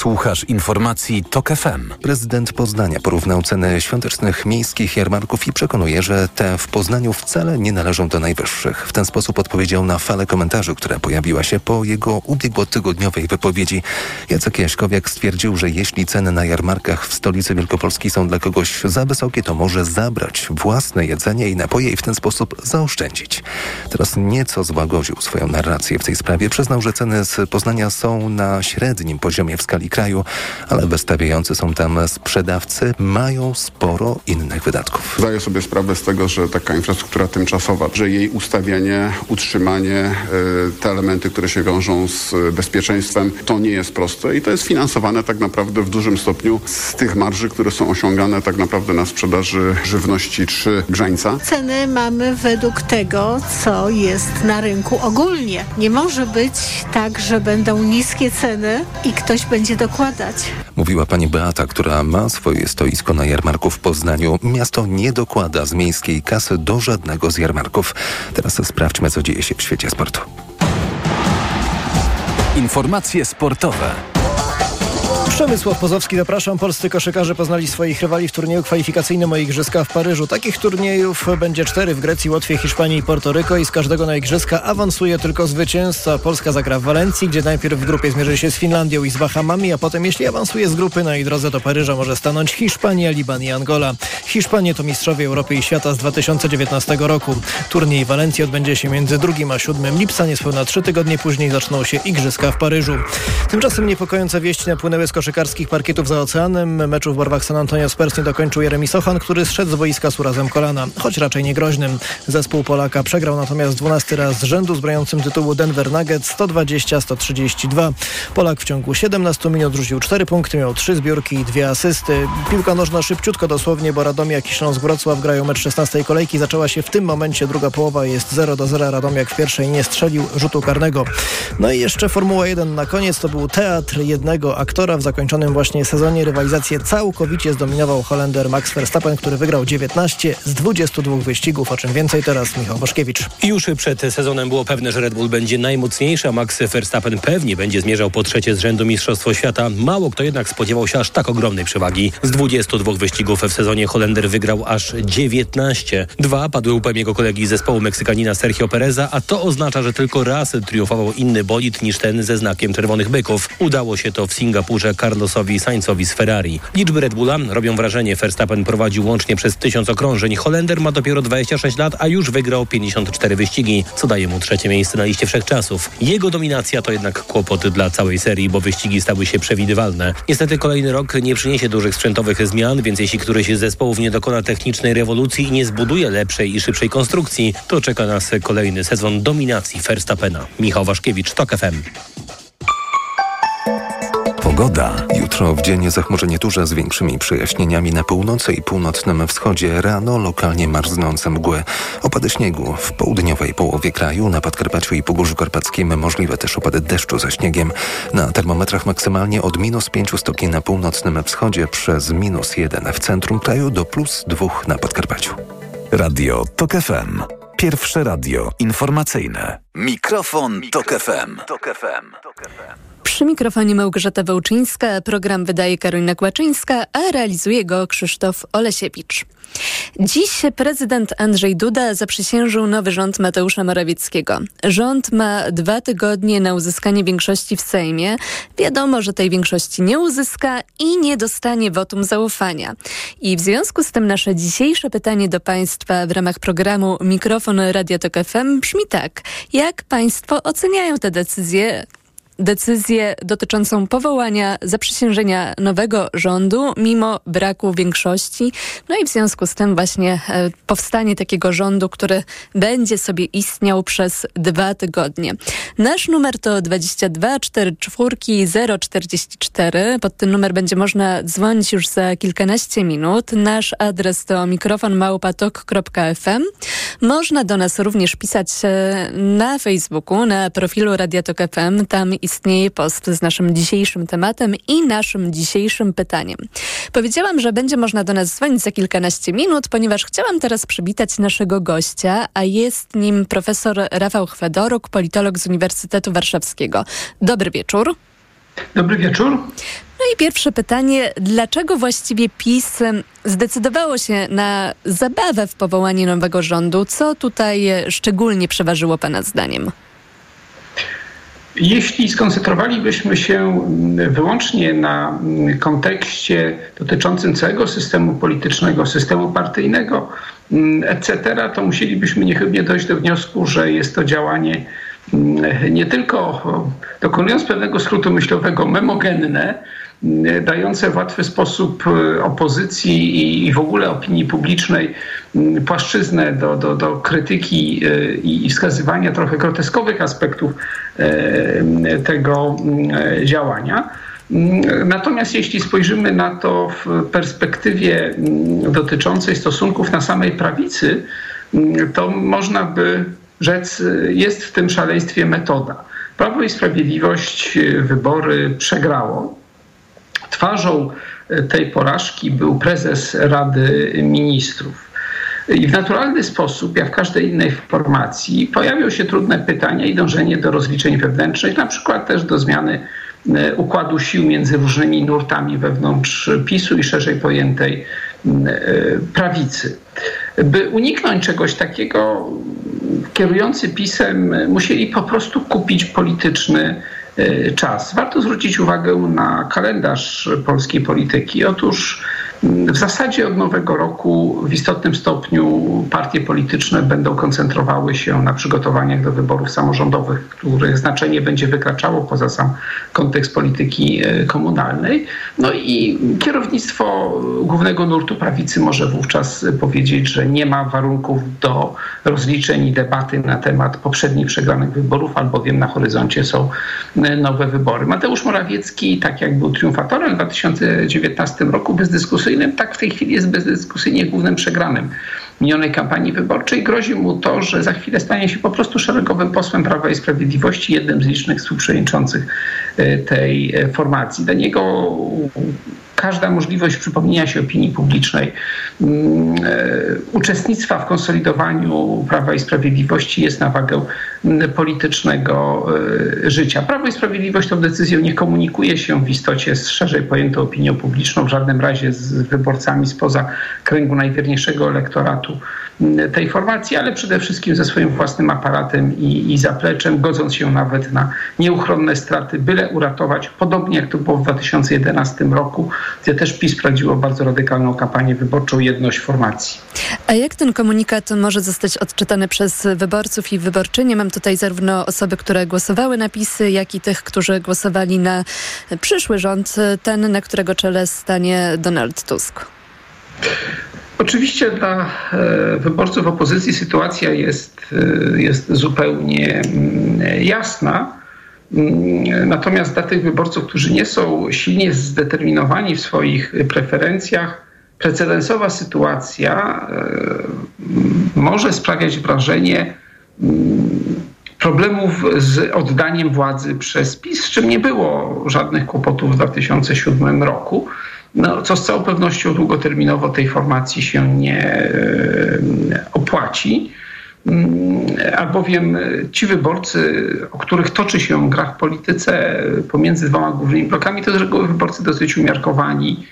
Słuchasz informacji TOK FM. Prezydent Poznania porównał ceny świątecznych miejskich jarmarków i przekonuje, że te w Poznaniu wcale nie należą do najwyższych. W ten sposób odpowiedział na falę komentarzy, która pojawiła się po jego ubiegłotygodniowej wypowiedzi. Jacek Jaśkowiak stwierdził, że jeśli ceny na jarmarkach w stolicy Wielkopolski są dla kogoś za wysokie, to może zabrać własne jedzenie i napoje i w ten sposób zaoszczędzić. Teraz nieco złagodził swoją narrację w tej sprawie. Przyznał, że ceny z Poznania są na średnim poziomie w skali kraju, ale wystawiający są tam sprzedawcy mają sporo innych wydatków. Zdaję sobie sprawę z tego, że taka infrastruktura tymczasowa, że jej ustawienie, utrzymanie, e, te elementy, które się wiążą z bezpieczeństwem, to nie jest proste i to jest finansowane tak naprawdę w dużym stopniu z tych marży, które są osiągane tak naprawdę na sprzedaży żywności czy grzańca. Ceny mamy według tego, co jest na rynku ogólnie. Nie może być tak, że będą niskie ceny i ktoś będzie dokładać. Mówiła pani Beata, która ma swoje stoisko na jarmarku w Poznaniu. Miasto nie dokłada z miejskiej kasy do żadnego z jarmarków. Teraz sprawdźmy, co dzieje się w świecie sportu. Informacje sportowe. Przemysław Pozowski, zapraszam. Polscy koszykarze poznali swoich rywali w turnieju kwalifikacyjnym o Igrzyska w Paryżu. Takich turniejów będzie cztery w Grecji, Łotwie, Hiszpanii i Portoryko i z każdego na Igrzyska awansuje tylko zwycięzca. Polska zagra w Walencji, gdzie najpierw w grupie zmierzy się z Finlandią i z Bahamami, a potem jeśli awansuje z grupy na jej drodze do Paryża może stanąć Hiszpania, Liban i Angola. Hiszpanie to mistrzowie Europy i świata z 2019 roku. Turniej Walencji odbędzie się między 2 a 7 lipca. Niespełna trzy tygodnie później zaczną się Igrzyska w Paryżu. Tymczasem niepokojące wieści napłynęły z koszykarskich parkietów za oceanem. Meczu w barwach San Antonio Spurs nie dokończył Jeremy Sochan, który zszedł z boiska z urazem kolana, choć raczej nie groźnym. Zespół Polaka przegrał natomiast 12 raz z rzędu z broniącym tytułu Denver Nuggets 120-132. Polak w ciągu 17 minut rzucił 4 punkty, miał 3 zbiórki i 2 asysty. Piłka nożna szybciutko dosłownie, bo Radomiak i Śląsk Wrocław grają mecz 16 kolejki. Zaczęła się w tym momencie druga połowa, jest 0 do 0. Radomiak w pierwszej nie strzelił rzutu karnego. No i jeszcze Formuła 1 na koniec to był teatr jednego aktora w zakończonym właśnie sezonie rywalizację całkowicie zdominował Holender Max Verstappen, który wygrał 19 z 22 wyścigów. O czym więcej teraz Michał Boszkiewicz. Już przed sezonem było pewne, że Red Bull będzie najmocniejszy, a Max Verstappen pewnie będzie zmierzał po trzecie z rzędu Mistrzostwo Świata. Mało kto jednak spodziewał się aż tak ogromnej przewagi. Z 22 wyścigów w sezonie Holender wygrał aż 19. Dwa padły łupem jego kolegi z zespołu Meksykanina Sergio Pereza, a to oznacza, że tylko raz triumfował inny bolid niż ten ze znakiem czerwonych byków. Udało się to w Singapurze Carlosowi Sainzowi z Ferrari. Liczby Red Bulla robią wrażenie. Verstappen prowadził łącznie przez tysiąc okrążeń. Holender ma dopiero 26 lat, a już wygrał 54 wyścigi, co daje mu trzecie miejsce na liście wszechczasów. Jego dominacja to jednak kłopot dla całej serii, bo wyścigi stały się przewidywalne. Niestety kolejny rok nie przyniesie dużych sprzętowych zmian, więc jeśli któryś z zespołów nie dokona technicznej rewolucji i nie zbuduje lepszej i szybszej konstrukcji, to czeka nas kolejny sezon dominacji Verstappena. Michał Waszkiewicz, TOK FM. Pogoda. Jutro w dzień zachmurzenie duże z większymi przejaśnieniami na północy i północnym wschodzie. Rano lokalnie marznące mgły. Opady śniegu w południowej połowie kraju, na Podkarpaciu i Pogórzu Karpackim możliwe też opady deszczu ze śniegiem. Na termometrach maksymalnie od minus 5 stopni na północnym wschodzie przez minus 1 w centrum kraju do plus 2 na Podkarpaciu. Radio TOK FM. Pierwsze radio informacyjne. Mikrofon, Mikrofon Tok FM. Tok FM. Przy mikrofonie Małgorzata Wołczyńska, program wydaje Karolina Kłaczyńska, a realizuje go Krzysztof Olesiewicz. Dziś prezydent Andrzej Duda zaprzysiężył nowy rząd Mateusza Morawieckiego. Rząd ma dwa tygodnie na uzyskanie większości w Sejmie. Wiadomo, że tej większości nie uzyska i nie dostanie wotum zaufania. I w związku z tym nasze dzisiejsze pytanie do Państwa w ramach programu Mikrofon Radio Tok FM brzmi tak. Jak Państwo oceniają te decyzje decyzję dotyczącą powołania, zaprzysiężenia nowego rządu, mimo braku większości. No i w związku z tym właśnie e, powstanie takiego rządu, który będzie sobie istniał przez dwa tygodnie. Nasz numer to 22 44 044. Pod ten numer będzie można dzwonić już za kilkanaście minut. Nasz adres to mikrofonmałpatok.fm. Można do nas również pisać e, na Facebooku, na profilu Radiatok FM. Tam istnieje post z naszym dzisiejszym tematem i naszym dzisiejszym pytaniem. Powiedziałam, że będzie można do nas dzwonić za kilkanaście minut, ponieważ chciałam teraz przywitać naszego gościa, a jest nim profesor Rafał Chwedoruk, politolog z Uniwersytetu Warszawskiego. Dobry wieczór. Dobry wieczór. i pierwsze pytanie, dlaczego właściwie PiS zdecydowało się na zabawę w powołanie nowego rządu? Co tutaj szczególnie przeważyło Pana zdaniem? Jeśli skoncentrowalibyśmy się wyłącznie na kontekście dotyczącym całego systemu politycznego, systemu partyjnego, etc., to musielibyśmy niechybnie dojść do wniosku, że jest to działanie nie tylko dokonując pewnego skrótu myślowego memogenne, dające w łatwy sposób e, opozycji i w ogóle opinii publicznej płaszczyznę do, do, do krytyki e, i wskazywania trochę groteskowych aspektów e, tego działania. Natomiast jeśli spojrzymy na to w perspektywie dotyczącej stosunków na samej prawicy, to można by rzec, jest w tym szaleństwie metoda. Prawo i Sprawiedliwość wybory przegrało. Twarzą tej porażki był prezes Rady Ministrów. I w naturalny sposób, jak w każdej innej formacji, pojawią się trudne pytania i dążenie do rozliczeń wewnętrznych, na przykład też do zmiany e, układu sił między różnymi nurtami wewnątrz PiSu i szerzej pojętej e, prawicy. By uniknąć czegoś takiego, kierujący PiSem musieli po prostu kupić polityczny e, czas. Warto zwrócić uwagę na kalendarz polskiej polityki. Otóż w zasadzie od nowego roku w istotnym stopniu partie polityczne będą koncentrowały się na przygotowaniach do wyborów samorządowych, których znaczenie będzie wykraczało poza sam kontekst polityki e, komunalnej. No i kierownictwo głównego nurtu prawicy może wówczas powiedzieć, że nie ma warunków do rozliczeń i debaty na temat poprzednich przegranych wyborów, albowiem na horyzoncie są e, nowe wybory. Mateusz Morawiecki, tak jak był triumfatorem w 2019 roku, bez dyskusji tak w tej chwili jest bezdyskusyjnie głównym przegranym minionej kampanii wyborczej. Grozi mu to, że za chwilę stanie się po prostu szeregowym posłem Prawa i Sprawiedliwości, jednym z licznych współprzewodniczących e, tej e, formacji. Dla niego każda możliwość przypomnienia się opinii publicznej, mm, e, uczestnictwa w konsolidowaniu Prawa i Sprawiedliwości jest na wagę politycznego e, życia. Prawo i Sprawiedliwość tą decyzją nie komunikuje się w istocie z szerzej pojętą opinią publiczną, w żadnym razie z wyborcami spoza kręgu najwierniejszego elektoratu tej formacji, ale przede wszystkim ze swoim własnym aparatem i, i zapleczem, godząc się nawet na nieuchronne straty, byle uratować, podobnie jak to było w 2011 roku, gdzie też PiS prowadziło bardzo radykalną kampanię wyborczą, jedność formacji. A jak ten komunikat może zostać odczytany przez wyborców i wyborczynie? Mam tutaj zarówno osoby, które głosowały na PiSy, jak i tych, którzy głosowali na przyszły rząd, ten, na którego czele stanie Donald Tusk. Oczywiście dla e, wyborców opozycji sytuacja jest, e, jest zupełnie mm, jasna. Mm, natomiast dla tych wyborców, którzy nie są silnie zdeterminowani w swoich preferencjach, precedensowa sytuacja e, może sprawiać wrażenie problemów z oddaniem władzy przez PiS, z czym nie było żadnych kłopotów w 2007 roku no, co z całą pewnością długoterminowo tej formacji się nie e, opłaci. Mm, albowiem ci wyborcy, o których toczy się gra w polityce pomiędzy dwoma głównymi blokami, to z reguły wyborcy dosyć umiarkowani,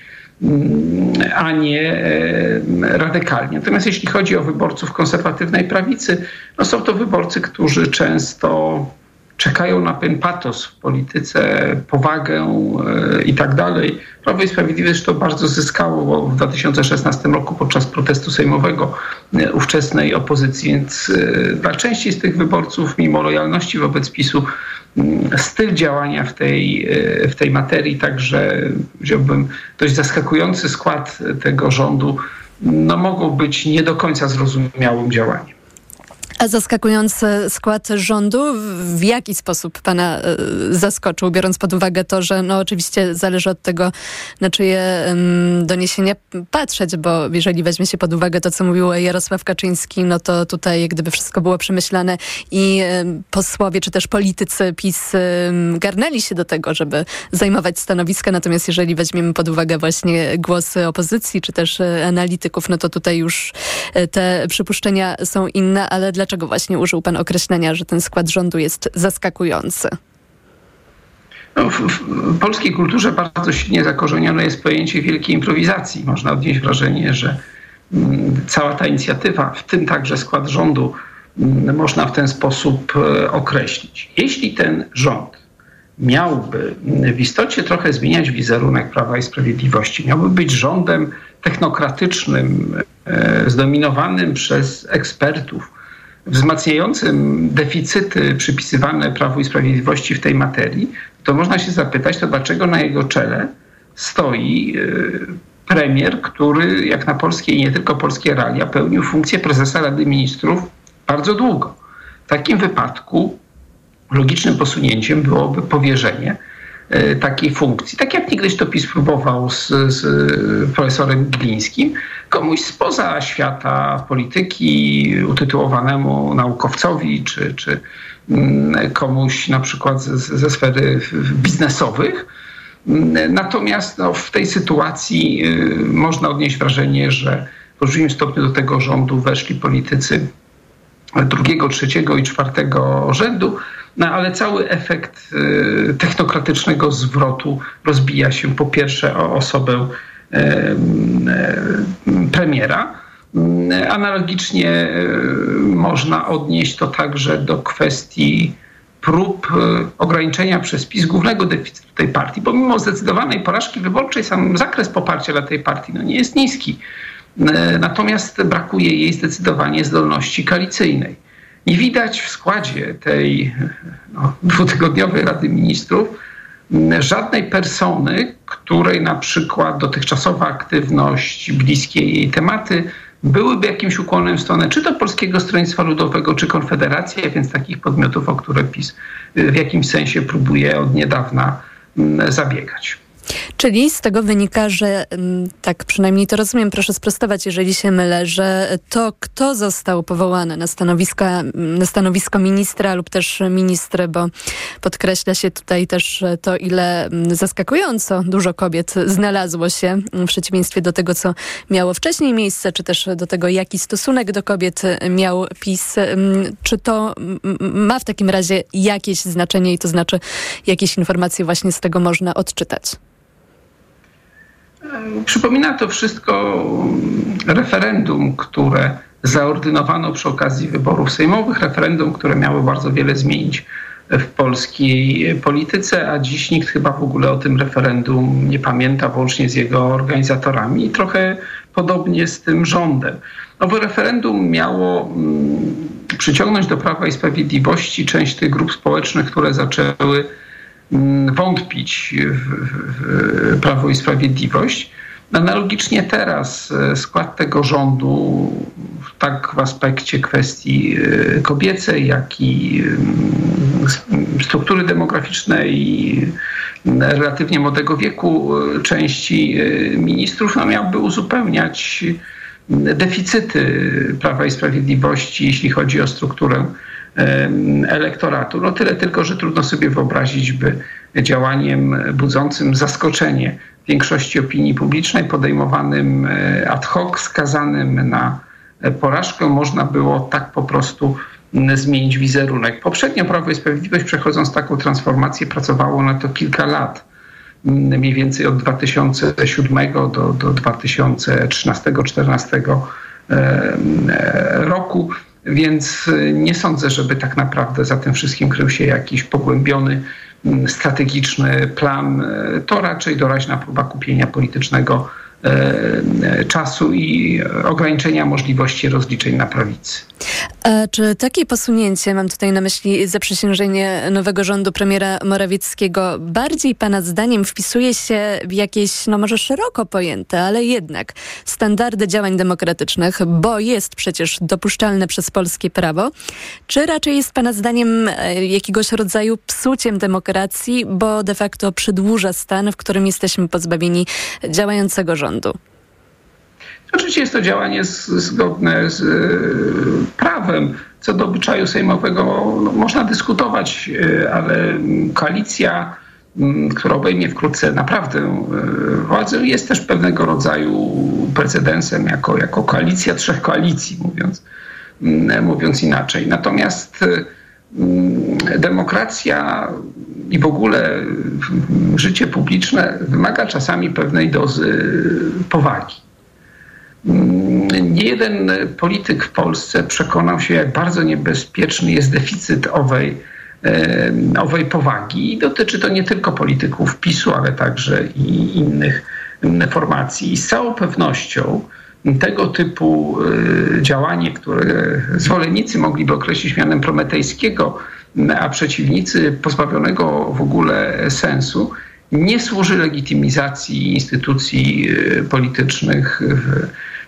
a nie e, radykalni. Natomiast jeśli chodzi o wyborców konserwatywnej prawicy, no są to wyborcy, którzy często czekają na pewien patos w polityce, powagę e, i tak dalej. Prawo i Sprawiedliwość to bardzo zyskało w 2016 roku podczas protestu sejmowego e, ówczesnej opozycji, więc dla części z tych wyborców, mimo lojalności wobec PiSu, styl działania w tej, w tej materii, także wziąłbym dość zaskakujący skład tego rządu, no mogą być nie do końca zrozumiałym działaniem. A zaskakujący skład rządu w jaki sposób pana e, zaskoczył, biorąc pod uwagę to, że no oczywiście zależy od tego, na czyje doniesienia patrzeć, bo jeżeli weźmie się pod uwagę to, co mówił Jarosław Kaczyński, no to tutaj gdyby wszystko było przemyślane i um, posłowie czy też politycy PiS um, garnęli się do tego, żeby zajmować stanowiska, natomiast jeżeli weźmiemy pod uwagę właśnie głosy opozycji czy też e, analityków, no to tutaj już e, te przypuszczenia są inne, ale dlaczego Dlaczego właśnie użył pan określenia, że ten skład rządu jest zaskakujący? No, w, w, polskiej kulturze bardzo silnie zakorzenione jest pojęcie wielkiej improwizacji. Można odnieść wrażenie, że mm, cała ta inicjatywa, w tym także skład rządu, mm, można w ten sposób e, określić. Jeśli ten rząd miałby w istocie trochę zmieniać wizerunek Prawa i Sprawiedliwości, miałby być rządem technokratycznym, e, zdominowanym przez ekspertów, wzmacniającym deficyty przypisywane Prawu i Sprawiedliwości w tej materii, to można się zapytać, to dlaczego na jego czele stoi e, premier, który jak na polskie i nie tylko polskie realia pełnił funkcję prezesa Rady Ministrów bardzo długo. W takim wypadku logicznym posunięciem byłoby powierzenie takiej funkcji. Tak jak niegdyś to PiS próbował z, z profesorem Glińskim, komuś spoza świata polityki, utytułowanemu naukowcowi, czy, czy mm, komuś na przykład ze, ze sfery biznesowych. Mm, natomiast no, w tej sytuacji y, można odnieść wrażenie, że w olbrzymim stopniu do tego rządu weszli politycy drugiego, trzeciego i czwartego rzędu, no ale cały efekt y, technokratycznego zwrotu rozbija się po pierwsze o osobę y, y, premiera. Analogicznie można odnieść to także do kwestii prób ograniczenia przez PiS głównego deficytu tej partii, bo mimo zdecydowanej porażki wyborczej sam zakres poparcia dla tej partii no, nie jest niski. Natomiast brakuje jej zdecydowanie zdolności koalicyjnej. Nie widać w składzie tej no, dwutygodniowej Rady Ministrów żadnej persony, której na przykład dotychczasowa aktywność, bliskie jej tematy byłyby jakimś ukłonem w stronę czy do Polskiego Stronnictwa Ludowego, czy Konfederacji, więc takich podmiotów, o które PiS w jakimś sensie próbuje od niedawna zabiegać. Czyli z tego wynika, że mm, tak przynajmniej to rozumiem, proszę sprostować, jeżeli się mylę, że to, kto został powołany na, stanowiska, na stanowisko ministra lub też ministry, bo podkreśla się tutaj też to, ile mm, zaskakująco dużo kobiet znalazło się w przeciwieństwie do tego, co miało wcześniej miejsce, czy też do tego, jaki stosunek do kobiet miał PiS. Mm, czy to ma w takim razie jakieś znaczenie i to znaczy jakieś informacje właśnie z tego można odczytać? Przypomina to wszystko referendum, które zaordynowano przy okazji wyborów sejmowych, referendum, które miało bardzo wiele zmienić w polskiej polityce, a dziś nikt chyba w ogóle o tym referendum nie pamięta, włącznie z jego organizatorami. I trochę podobnie z tym rządem. Nowe referendum miało mm, przyciągnąć do Prawa i Sprawiedliwości część tych grup społecznych, które zaczęły wątpić w Prawo i Sprawiedliwość. Analogicznie teraz e, skład tego rządu, tak w aspekcie kwestii e, kobiecej, jak i mm, struktury demograficznej i relatywnie młodego wieku e, części ministrów, no miałby uzupełniać deficyty Prawa i Sprawiedliwości, jeśli chodzi o strukturę elektoratu. No tyle tylko, że trudno sobie wyobrazić, by działaniem budzącym zaskoczenie większości opinii publicznej, podejmowanym e, ad hoc, skazanym na porażkę, można było tak po prostu zmienić wizerunek. Poprzednio Prawo i Sprawiedliwość przechodząc taką transformację pracowało na to kilka lat. Mniej więcej od 2007 do, do 2013-2014 roku. Więc y, nie sądzę, żeby tak naprawdę za tym wszystkim krył się jakiś pogłębiony, mm, strategiczny plan. Y, to raczej doraźna próba kupienia politycznego czasu i ograniczenia możliwości rozliczeń na prawicy. A czy takie posunięcie, mam tutaj na myśli zaprzysiężenie nowego rządu premiera Morawieckiego, bardziej Pana zdaniem wpisuje się w jakieś, no może szeroko pojęte, ale jednak standardy działań demokratycznych, bo jest przecież dopuszczalne przez polskie prawo, czy raczej jest Pana zdaniem e, jakiegoś rodzaju psuciem demokracji, bo de facto przedłuża stan, w którym jesteśmy pozbawieni działającego rządu? Oczywiście jest to działanie zgodne z e, prawem. Co do obyczaju sejmowego no, można dyskutować, e, ale koalicja, która obejmie wkrótce naprawdę e, władzę, jest też pewnego rodzaju precedensem jako, jako koalicja trzech koalicji, mówiąc, mówiąc inaczej. Natomiast demokracja i w ogóle życie publiczne wymaga czasami pewnej dozy powagi. Nie jeden polityk w Polsce przekonał się, jak bardzo niebezpieczny jest deficyt owej, owej powagi. I dotyczy to nie tylko polityków PiSu, ale także i innych formacji. I z całą pewnością tego typu y, działanie, które zwolennicy mogliby określić mianem prometejskiego, a przeciwnicy pozbawionego w ogóle sensu, nie służy legitymizacji instytucji y, politycznych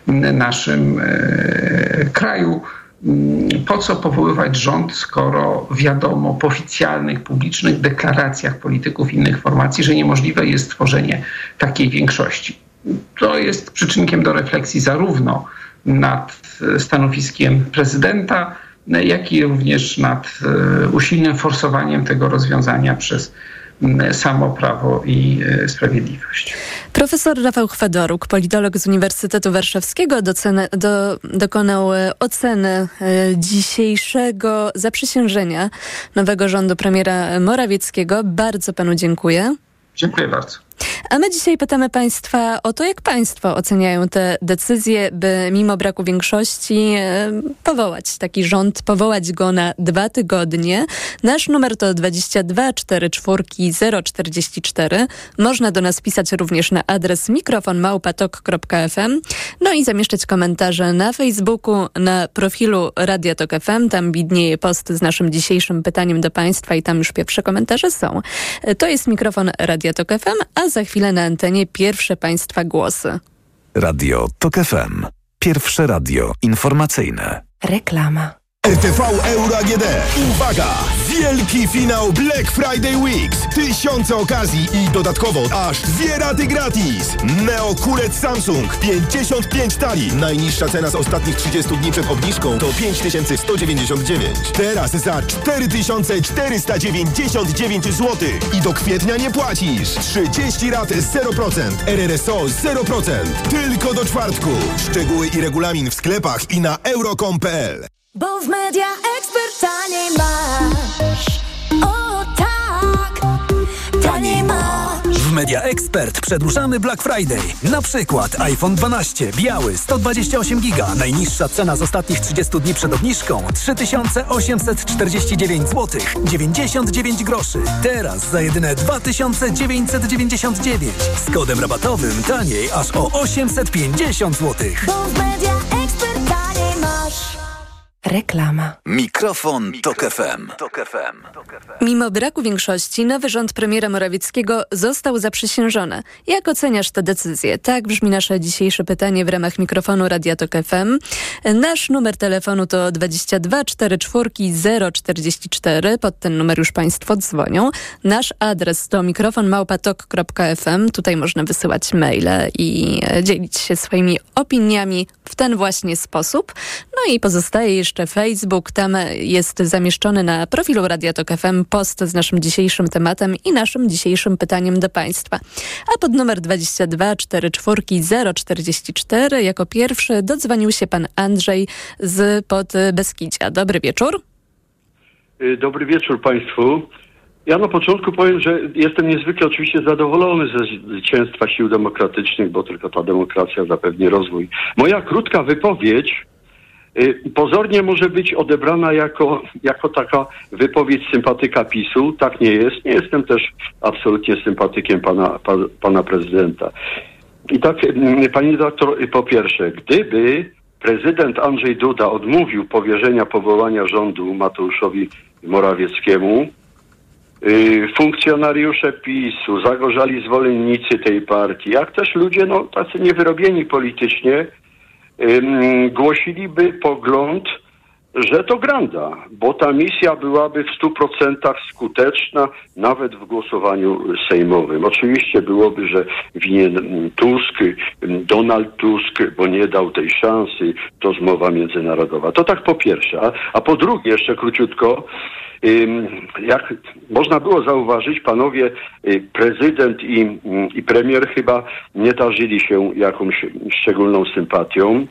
w naszym y, kraju. Mm, po co powoływać rząd, skoro wiadomo po oficjalnych, publicznych deklaracjach polityków innych formacji, że niemożliwe jest stworzenie takiej większości? To jest przyczynkiem do refleksji zarówno nad stanowiskiem prezydenta, jak i również nad e, usilnym forsowaniem tego rozwiązania przez samo Prawo i e, Sprawiedliwość. Profesor Rafał Chwedoruk, politolog z Uniwersytetu Warszawskiego, docena, do, dokonał e, oceny dzisiejszego zaprzysiężenia nowego rządu premiera Morawieckiego. Bardzo panu dziękuję. Dziękuję bardzo. A my dzisiaj pytamy Państwa o to, jak Państwo oceniają te decyzje, by mimo braku większości e, powołać taki rząd, powołać go na dwa tygodnie. Nasz numer to 22 44 044. Można do nas pisać również na adres mikrofonmałpatok.fm no i zamieszczać komentarze na Facebooku, na profilu Radia Tok FM. Tam widnieje post z naszym dzisiejszym pytaniem do Państwa i tam już pierwsze komentarze są. E, to jest mikrofon Radia Tok FM, a za chwilę na antenie pierwsze Państwa głosy. Radio TOK FM. Pierwsze radio informacyjne. Reklama. RTV Euro AGD. Uwaga! Wielki finał Black Friday Weeks. Tysiące okazji i dodatkowo aż dwie raty gratis. Neo QLED Samsung 55 tali. Najniższa cena z ostatnich 30 dni przed obniżką to 5199. Teraz za 4499 zł. I do kwietnia nie płacisz. 30 rat 0%. RRSO 0%. Tylko do czwartku. Szczegóły i regulamin w sklepach i na euro.com.pl bo w media ekspert taniej masz. O tak, taniej masz. W Media Expert przedłużamy Black Friday. Na przykład iPhone 12 biały 128 giga. Najniższa cena z ostatnich 30 dni przed obniżką 3849 zł 99 groszy. Teraz za jedyne 2999. Z kodem rabatowym taniej aż o 850 zł. Bo w media ekspert taniej masz. Reklama. Mikrofon, Tok FM. Mimo braku większości, nowy rząd premiera Morawieckiego został zaprzysiężony. Jak oceniasz tę decyzję? Tak brzmi nasze dzisiejsze pytanie w ramach mikrofonu Radia Tok FM. Nasz numer telefonu to 22 44 044. Pod ten numer już Państwo dzwonią. Nasz adres to mikrofonmałpatok.fm. Tutaj można wysyłać maile i dzielić się swoimi opiniami w ten właśnie sposób. No i pozostaje jeszcze Facebook. Tam jest zamieszczony na profilu Radia Tok FM post z naszym dzisiejszym tematem i naszym dzisiejszym pytaniem do Państwa. A pod numer 22 44 044 jako pierwszy dodzwonił się pan Andrzej z pod Beskidzia. Dobry wieczór. Y, dobry wieczór Państwu. Ja na początku powiem, że jestem niezwykle oczywiście zadowolony ze zwycięstwa sił demokratycznych, bo tylko ta demokracja zapewni rozwój. Moja krótka wypowiedź pozornie może być odebrana jako, jako taka wypowiedź sympatyka PiSu. Tak nie jest. Nie jestem też absolutnie sympatykiem pana, pa, pana prezydenta. I tak, y, pani doktor, po pierwsze, gdyby prezydent Andrzej Duda odmówił powierzenia powołania rządu Mateuszowi Morawieckiemu, Y, funkcjonariusze PiSu, zagorzali zwolennicy tej partii, jak też ludzie, no tacy niewyrobieni politycznie, głosiliby pogląd, że to granda, bo ta misja byłaby w stu procentach skuteczna nawet w głosowaniu sejmowym. Oczywiście byłoby, że winien Tusk, Donald Tusk, bo nie dał tej szansy, to zmowa międzynarodowa. To tak po pierwsze. A, a po drugie, jeszcze króciutko, jak można było zauważyć, panowie y, prezydent i, i premier chyba nie darzyli się jakąś szczególną sympatią.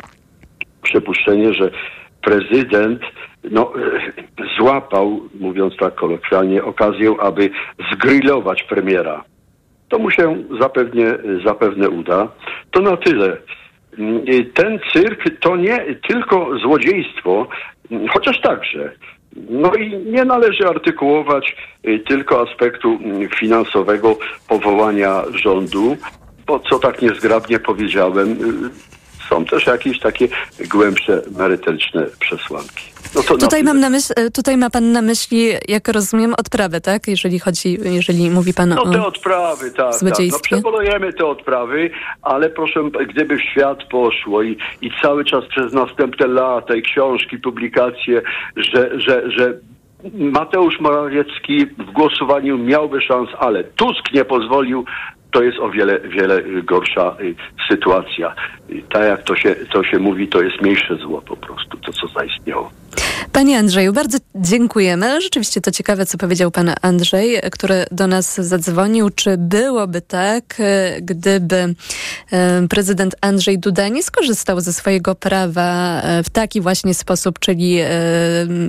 Przypuszczenie, że prezydent no, e, złapał, mówiąc tak kolokwialnie, okazję, aby zgrillować premiera. To mu się zapewnie, zapewne uda. To na tyle. Mm, Ten cyrk to nie tylko złodziejstwo, mm, chociaż także. No i nie należy artykułować y, tylko aspektu mm, finansowego powołania rządu, bo co tak niezgrabnie powiedziałem, y, są też jakieś takie głębsze, merytoryczne przesłanki. No Tutaj, mam na myśl, e, tutaj ma pan na myśli, jak rozumiem, odprawę, tak? Jeżeli chodzi, jeżeli mówi pan No te o... odprawy, tak, tak. No złodziejstwie. przebolujemy te odprawy, ale proszę, gdyby w świat poszło i, i cały czas przez następne lata i książki, publikacje, że, że, że Mateusz Morawiecki w głosowaniu miałby szans, ale Tusk nie pozwolił, to jest o wiele, wiele gorsza y, sytuacja. Y, Tak jak to się, to się mówi, to jest mniejsze zło po prostu, to co zaistniało. Panie Andrzeju, bardzo dziękujemy. Rzeczywiście to ciekawe, co powiedział pan Andrzej, który do nas zadzwonił. Czy byłoby tak, e, gdyby e, prezydent Andrzej Duda nie skorzystał ze swojego prawa e, w taki właśnie sposób, czyli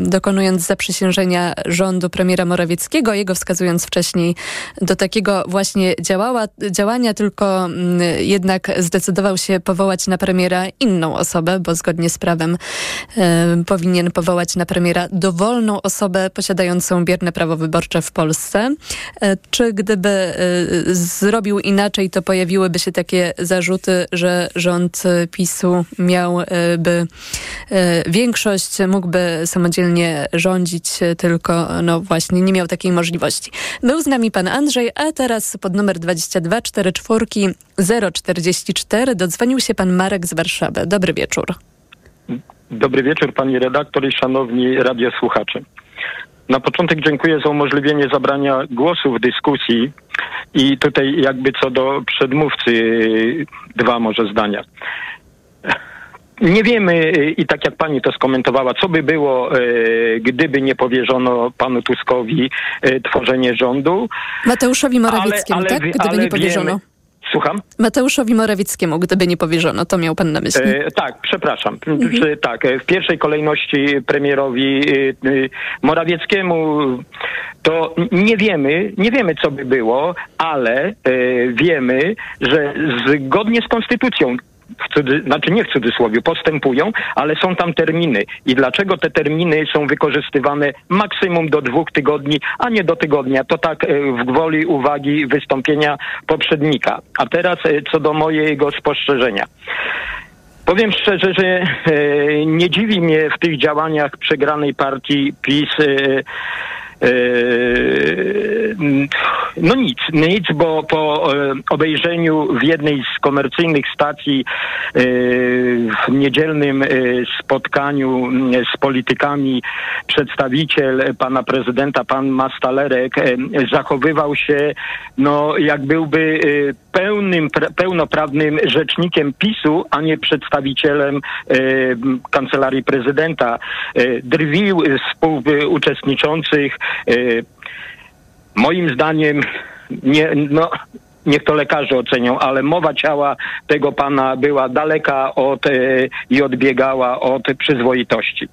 dokonując zaprzysiężenia rządu premiera Morawieckiego, jego wskazując wcześniej do takiego właśnie działała, działania, tylko mm, jednak zdecydował się powołać na premiera inną osobę, bo zgodnie z prawem e, powinien powołać na premiera dowolną osobę posiadającą bierne prawo wyborcze w Polsce. E, Czy gdyby e, zrobił inaczej, to pojawiłyby się takie zarzuty, że rząd e, PiSu miałby e, większość, mógłby samodzielnie rządzić, e, tylko no właśnie nie miał takiej możliwości. Był z nami pan Andrzej, a teraz pod numer 22 44 044 dodzwonił się pan Marek z Warszawy. Dobry wieczór. Dobry wieczór pani redaktor i szanowni radiosłuchacze. Na początek dziękuję za umożliwienie zabrania głosu w dyskusji i tutaj jakby co do przedmówcy dwa może zdania. Nie wiemy i tak jak pani to skomentowała, co by było, y, gdyby nie powierzono panu Tuskowi y, tworzenie rządu. Mateuszowi Morawieckiemu, tak? Gdyby ale nie powierzono. wiemy- Słucham? Mateuszowi Morawieckiemu, gdyby nie powierzono, to miał pan na myśli. E, tak, przepraszam. Czy, tak, e, w pierwszej kolejności premierowi e, e, Morawieckiemu to nie wiemy, nie wiemy co by było, ale e, wiemy, że zgodnie z konstytucją w cudzy, znaczy nie w cudzysłowie, postępują, ale są tam terminy. I dlaczego te terminy są wykorzystywane maksimum do dwóch tygodni, a nie do tygodnia? To tak e, w gwoli uwagi wystąpienia poprzednika. A teraz e, co do mojego spostrzeżenia. Powiem szczerze, że e, nie dziwi mnie w tych działaniach przegranej partii PiS no nic, nic, bo po e, obejrzeniu w jednej z komercyjnych stacji e, w niedzielnym e, spotkaniu m, z politykami przedstawiciel pana prezydenta, pan Mastalerek, zachowywał się no jak byłby pełnym, pra- pełnoprawnym rzecznikiem PiSu, a nie przedstawicielem kancelarii prezydenta. Drwił z współuczestniczących. E, moim zdaniem nie, no, niech to lekarze ocenią, ale mowa ciała tego pana była daleka od e, i odbiegała od przyzwoitości.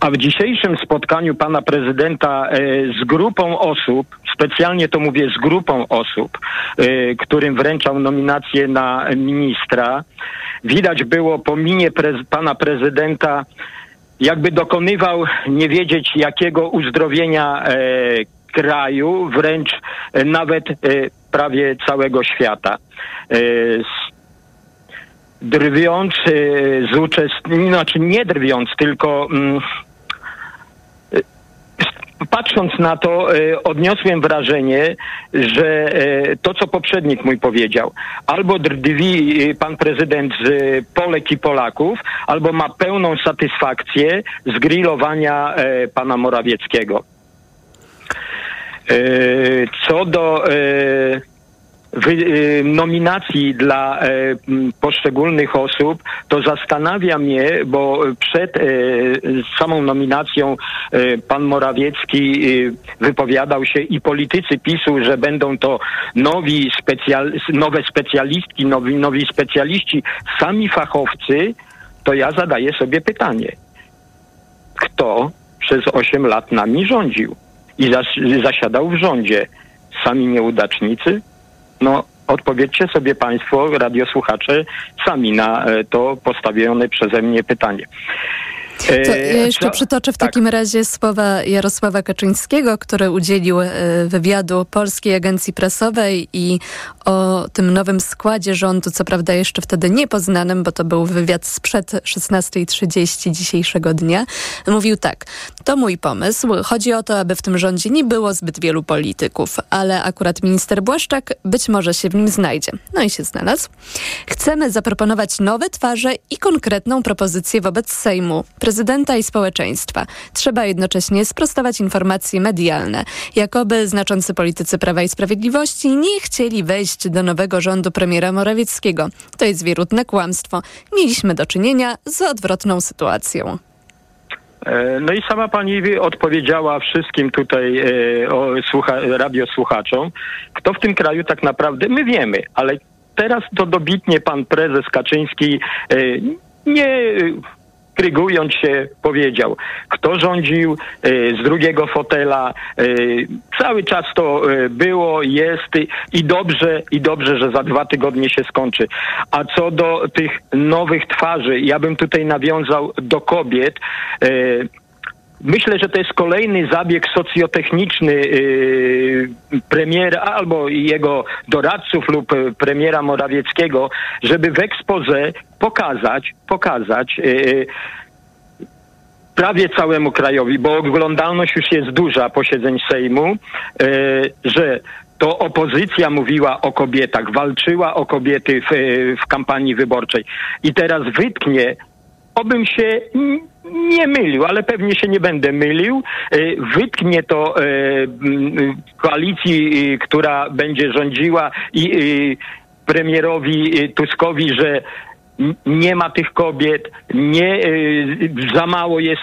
A w dzisiejszym spotkaniu pana prezydenta e, z grupą osób, specjalnie to mówię z grupą osób, którym wręczał nominację na ministra, widać było po minie pana prezydenta, jakby dokonywał nie wiedzieć jakiego uzdrowienia e, kraju, wręcz e, nawet e, prawie całego świata. E, drwiąc e, z uczestników, znaczy nie drwiąc, tylko mm, patrząc na to, e, odniosłem wrażenie, że e, to, co poprzednik mój powiedział, albo drwi e, pan prezydent z Polek i Polaków, albo ma pełną satysfakcję z grillowania pana Morawieckiego. Co do nominacji dla e, poszczególnych osób, to zastanawia mnie, bo przed e, samą nominacją e, pan Morawiecki e, wypowiadał się i politycy PiSu, że będą to nowi specjal, nowe specjalistki, nowi, nowi specjaliści, sami fachowcy, to ja zadaję sobie pytanie. kto przez 8 lat nami rządził i zas- zasiadał w rządzie. Sami nieudacznicy? No, odpowiedzcie sobie Państwo, radiosłuchacze, sami na e, to postawione przeze mnie pytanie. To E, ja jeszcze co- przytoczę w tak. takim razie słowa Jarosława Kaczyńskiego, który udzielił e, wywiadu Polskiej Agencji Prasowej i o tym nowym składzie rządu, co prawda jeszcze wtedy niepoznanym, bo to był wywiad sprzed 16.30 dzisiejszego dnia. Mówił tak, to mój pomysł. Chodzi o to, aby w tym rządzie nie było zbyt wielu polityków, ale akurat minister Błaszczak być może się w nim znajdzie. No i się znalazł. Chcemy zaproponować nowe twarze i konkretną propozycję wobec Sejmu, prezydenta i społeczeństwa. Trzeba jednocześnie sprostować informacje medialne, jakoby znaczący politycy Prawa i Sprawiedliwości nie chcieli wejść do nowego rządu premiera Morawieckiego. To jest wierutne kłamstwo. Mieliśmy do czynienia z odwrotną sytuacją. E, No i sama pani odpowiedziała wszystkim tutaj e, o, słucha, radiosłuchaczom, kto w tym kraju tak naprawdę, my wiemy, ale teraz to dobitnie pan prezes Kaczyński e, nie krygując się powiedział, kto rządził e, z drugiego fotela. e, Cały czas to e, było, jest i- i dobrze, i dobrze, że za dwa tygodnie się skończy. A co do tych nowych twarzy, ja bym tutaj nawiązał do kobiet. Myślę, że to jest kolejny zabieg socjotechniczny yy, premiera albo jego doradców lub y, premiera Morawieckiego, żeby w expose pokazać, pokazać yy, prawie całemu krajowi, bo oglądalność już jest duża posiedzeń Sejmu, yy, że to opozycja mówiła o kobietach, walczyła o kobiety w, yy, w kampanii wyborczej. I teraz wytknie Obym się nie mylił, ale pewnie się nie będę mylił. E, Wytknie to e, koalicji, e, która będzie rządziła i premierowi Tuskowi, że nie ma tych kobiet, nie, za mało jest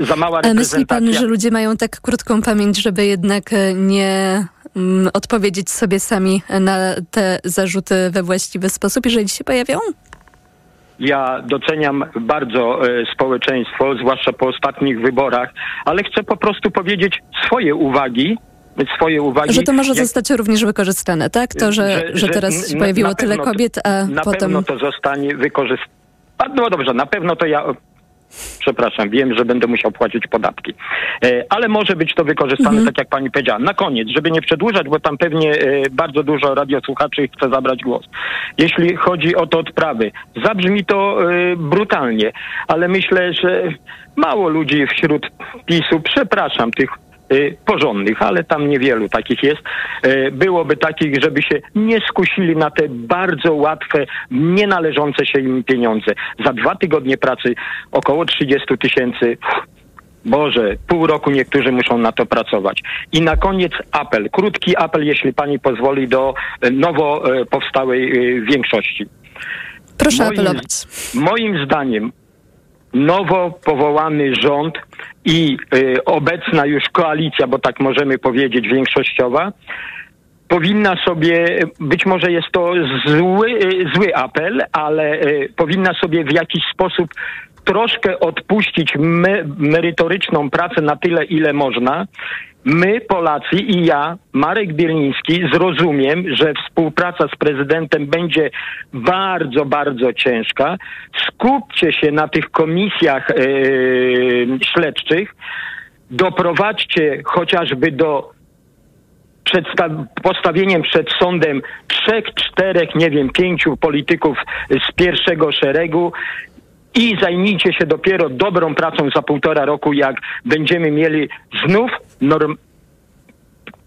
za mała A myśli pan, reprezentacja. że ludzie mają tak krótką pamięć, żeby jednak nie mm, odpowiedzieć sobie sami na te zarzuty we właściwy sposób, jeżeli się pojawią? Ja doceniam bardzo e, społeczeństwo, zwłaszcza po ostatnich wyborach, ale chcę po prostu powiedzieć swoje uwagi. Swoje uwagi. Że to może Jak- zostać również wykorzystane, tak? To, że, że, teraz się na- pojawiło na tyle kobiet, a na potem... pewno to zostanie wykorzystane. No dobrze, na pewno to ja. Przepraszam, wiem, że będę musiał płacić podatki. E, ale może być to wykorzystane, Mhm. tak jak pani powiedziała. Na koniec, żeby nie przedłużać, bo tam pewnie e, bardzo dużo radiosłuchaczy chce zabrać głos. Jeśli chodzi o te odprawy, zabrzmi to e, brutalnie, ale myślę, że mało ludzi wśród PiSu, przepraszam, tych porządnych, ale tam niewielu takich jest, y, byłoby takich, żeby się nie skusili na te bardzo łatwe, nie należące się im pieniądze. Za dwa tygodnie pracy około 30 tysięcy. Boże, pół roku niektórzy muszą na to pracować. I na koniec apel, krótki apel, jeśli pani pozwoli, do y, nowo y, powstałej y, większości. Proszę Moim- apelować. Moim zdaniem nowo powołany rząd i y, obecna już koalicja, bo tak możemy powiedzieć, większościowa, powinna sobie, być może jest to zły, y, zły apel, ale y, powinna sobie w jakiś sposób troszkę odpuścić me, merytoryczną pracę na tyle, ile można. My, Polacy i ja, Marek Bielniński, zrozumiem, że współpraca z prezydentem będzie bardzo, bardzo ciężka. Skupcie się na tych komisjach yy, śledczych. Doprowadźcie chociażby do przedsta- postawieniem przed sądem trzech, czterech, nie wiem, pięciu polityków z pierwszego szeregu i zajmijcie się dopiero dobrą pracą za półtora roku, jak będziemy mieli znów norm-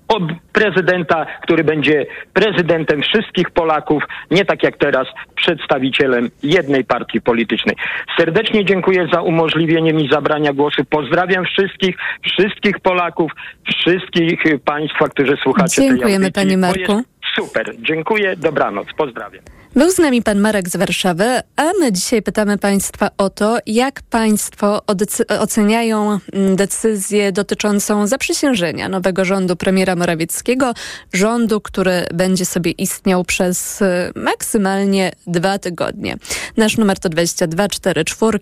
od prezydenta, który będzie prezydentem wszystkich Polaków, nie tak jak teraz przedstawicielem jednej partii politycznej. Serdecznie dziękuję za umożliwienie mi zabrania głosu. Pozdrawiam wszystkich, wszystkich Polaków, wszystkich Państwa, którzy słuchacie tej Dziękujemy, audycji, panie Marku. Super, dziękuję, dobranoc, pozdrawiam. Był z nami pan Marek z Warszawy, a my dzisiaj pytamy Państwa o to, jak Państwo oceniają mm, decyzję dotyczącą zaprzysiężenia nowego rządu premiera Morawieckiego, rządu, który będzie sobie istniał przez y, maksymalnie dwa tygodnie. Nasz numer to 22 44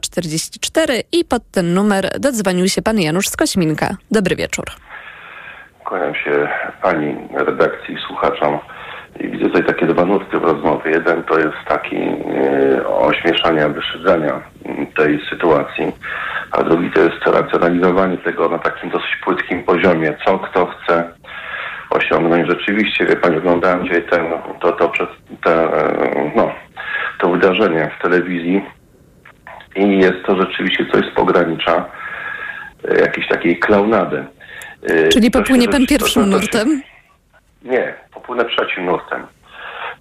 044 i pod ten numer dodzwonił się pan Janusz z Kośminka. Dobry wieczór. Kłaniam się pani redakcji słuchaczom. I widzę tutaj takie dwa nurty w rozmowie. Jeden to jest taki e, ośmieszania, wyszydzania tej sytuacji, a drugi to jest racjonalizowanie tego na takim dosyć płytkim poziomie. Co kto chce osiągnąć. Rzeczywiście, wie pani, oglądałem dzisiaj ten, to, to, przez te, e, no, to wydarzenie w telewizji i jest to rzeczywiście coś z pogranicza e, jakiejś takiej klaunady. E, Czyli popłynie pan pierwszym nurtem? Nie, popłynę trzecim nurtem.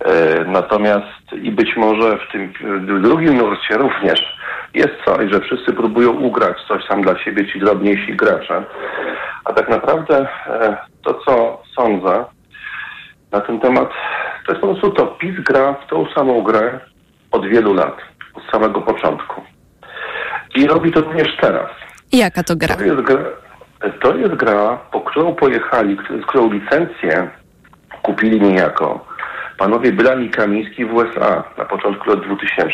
E, natomiast i być może w tym drugim nurcie również jest coś, że wszyscy próbują ugrać coś tam dla siebie, ci drobniejsi gracze. A tak naprawdę e, to, co sądzę na ten temat, to jest po prostu to. PiS gra w tą samą grę od wielu lat, od samego początku. I robi to również teraz. Jaka to gra? To jest gra, to jest gra po którą pojechali, któ- którą licencję kupili niejako panowie Bylani i Kamiński w USA na początku lat 2000,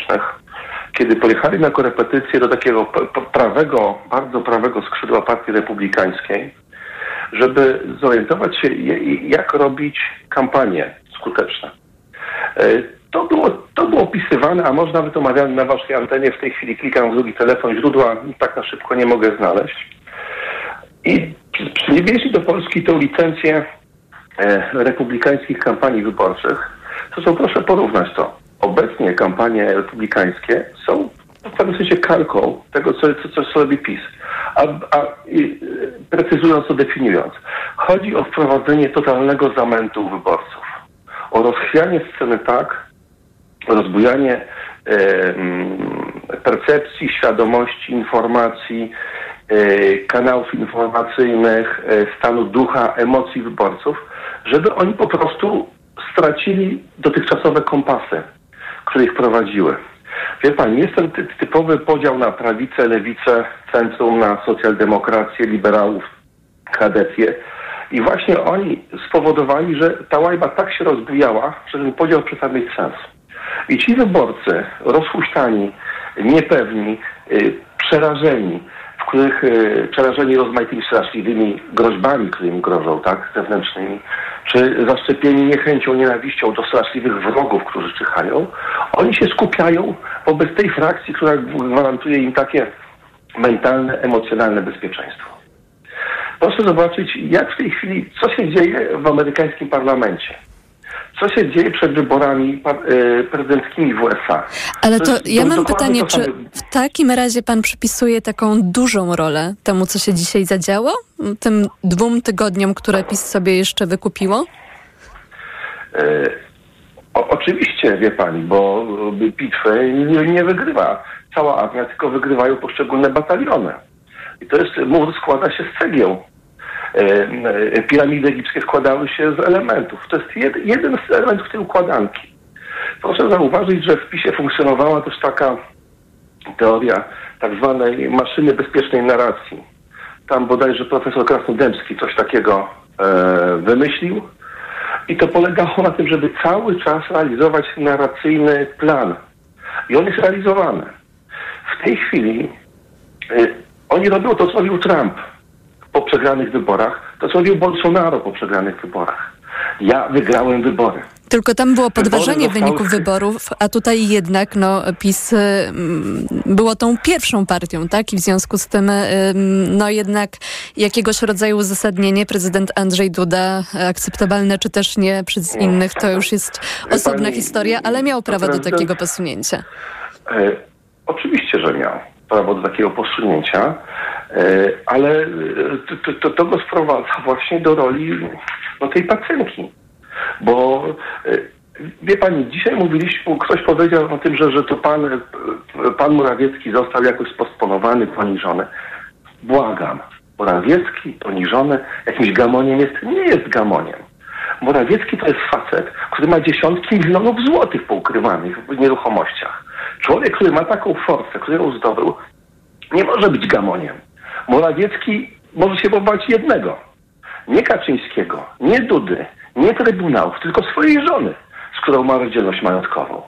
kiedy pojechali na korepetycję do takiego prawego, bardzo prawego skrzydła partii republikańskiej, żeby zorientować się, jak robić kampanie skuteczne. E, To było, to było opisywane, a może nawet omawiane na waszej antenie. W tej chwili klikam w drugi telefon, źródła tak na szybko nie mogę znaleźć. I przy- przywieźli do Polski tą licencję republikańskich kampanii wyborczych. Są, proszę porównać to. Obecnie kampanie republikańskie są w pewnym sensie kalką tego, co, co, co robi PiS. A, a i, e, precyzując to, definiując, chodzi o wprowadzenie totalnego zamętu wyborców. O rozchwianie sceny tak, rozbujanie e, mm, percepcji, świadomości, informacji, e, kanałów informacyjnych, e, stanu ducha, emocji wyborców, żeby oni po prostu stracili dotychczasowe kompasy, które ich prowadziły. Wie pani, jest ten ty- typowy podział na prawicę, lewicę, centrum, na socjaldemokrację, liberałów, kadecję. I właśnie oni spowodowali, że ta łajba tak się rozbujała, że ten podział przestał mieć sens. I ci wyborcy, rozhuśtani, niepewni, y, przerażeni, w których y, przerażeni rozmaitymi straszliwymi groźbami, które im grożą, tak, zewnętrznymi, czy zaszczepieni niechęcią, nienawiścią do straszliwych wrogów, którzy czyhają, oni się skupiają wobec tej frakcji, która gwarantuje im takie mentalne, emocjonalne bezpieczeństwo. Proszę zobaczyć, jak w tej chwili, co się dzieje w amerykańskim parlamencie. Co się dzieje przed wyborami e, prezydenckimi w USA. Ale to jest ja mam pytanie, to czy w takim razie pan przypisuje taką dużą rolę temu, co się dzisiaj zadziało? Tym dwóm tygodniom, które PiS sobie jeszcze wykupiło? E, o, oczywiście, wie pani, bo bitwy nie, nie wygrywa cała armia, tylko wygrywają poszczególne bataliony. I to jest, mur składa się z cegieł. E, e, Piramidy egipskie składały się z elementów. To jest jed, jeden z elementów tej układanki. Proszę zauważyć, że w PiSie funkcjonowała też taka teoria tak zwanej maszyny bezpiecznej narracji. Tam bodajże profesor Krasnodębski coś takiego e, wymyślił. I to polegało na tym, żeby cały czas realizować narracyjny plan. I on jest realizowany. W tej chwili y, oni robią to, co robił Trump po przegranych wyborach, to, co robił Bolsonaro po przegranych wyborach. Ja wygrałem wybory. Tylko tam było podważenie wyników wyborów, a tutaj jednak no, PiS y, było tą pierwszą partią, tak? I w związku z tym y, no jednak jakiegoś rodzaju uzasadnienie prezydent Andrzej Duda, akceptowalne czy też nie przez innych, to już jest osobna pani, historia, ale miał prawo do takiego posunięcia. E, oczywiście, że miał prawo do takiego posunięcia, ale e, to, to, to go sprowadza właśnie do roli no, tej pacynki. Bo e, wie pani, dzisiaj mówiliśmy, ktoś powiedział o tym, że, że to pan, e, pan Morawiecki został jakoś spostponowany, poniżony. Błagam, Morawiecki poniżony jakimś gamoniem jest, nie jest gamoniem. Morawiecki to jest facet, który ma dziesiątki milionów złotych poukrywanych w nieruchomościach. Człowiek, który ma taką forsę, którą zdobył, nie może być gamoniem. Morawiecki może się powołać jednego. Nie Kaczyńskiego, nie Dudy, nie Trybunałów, tylko swojej żony, z którą ma rozdzielność majątkową.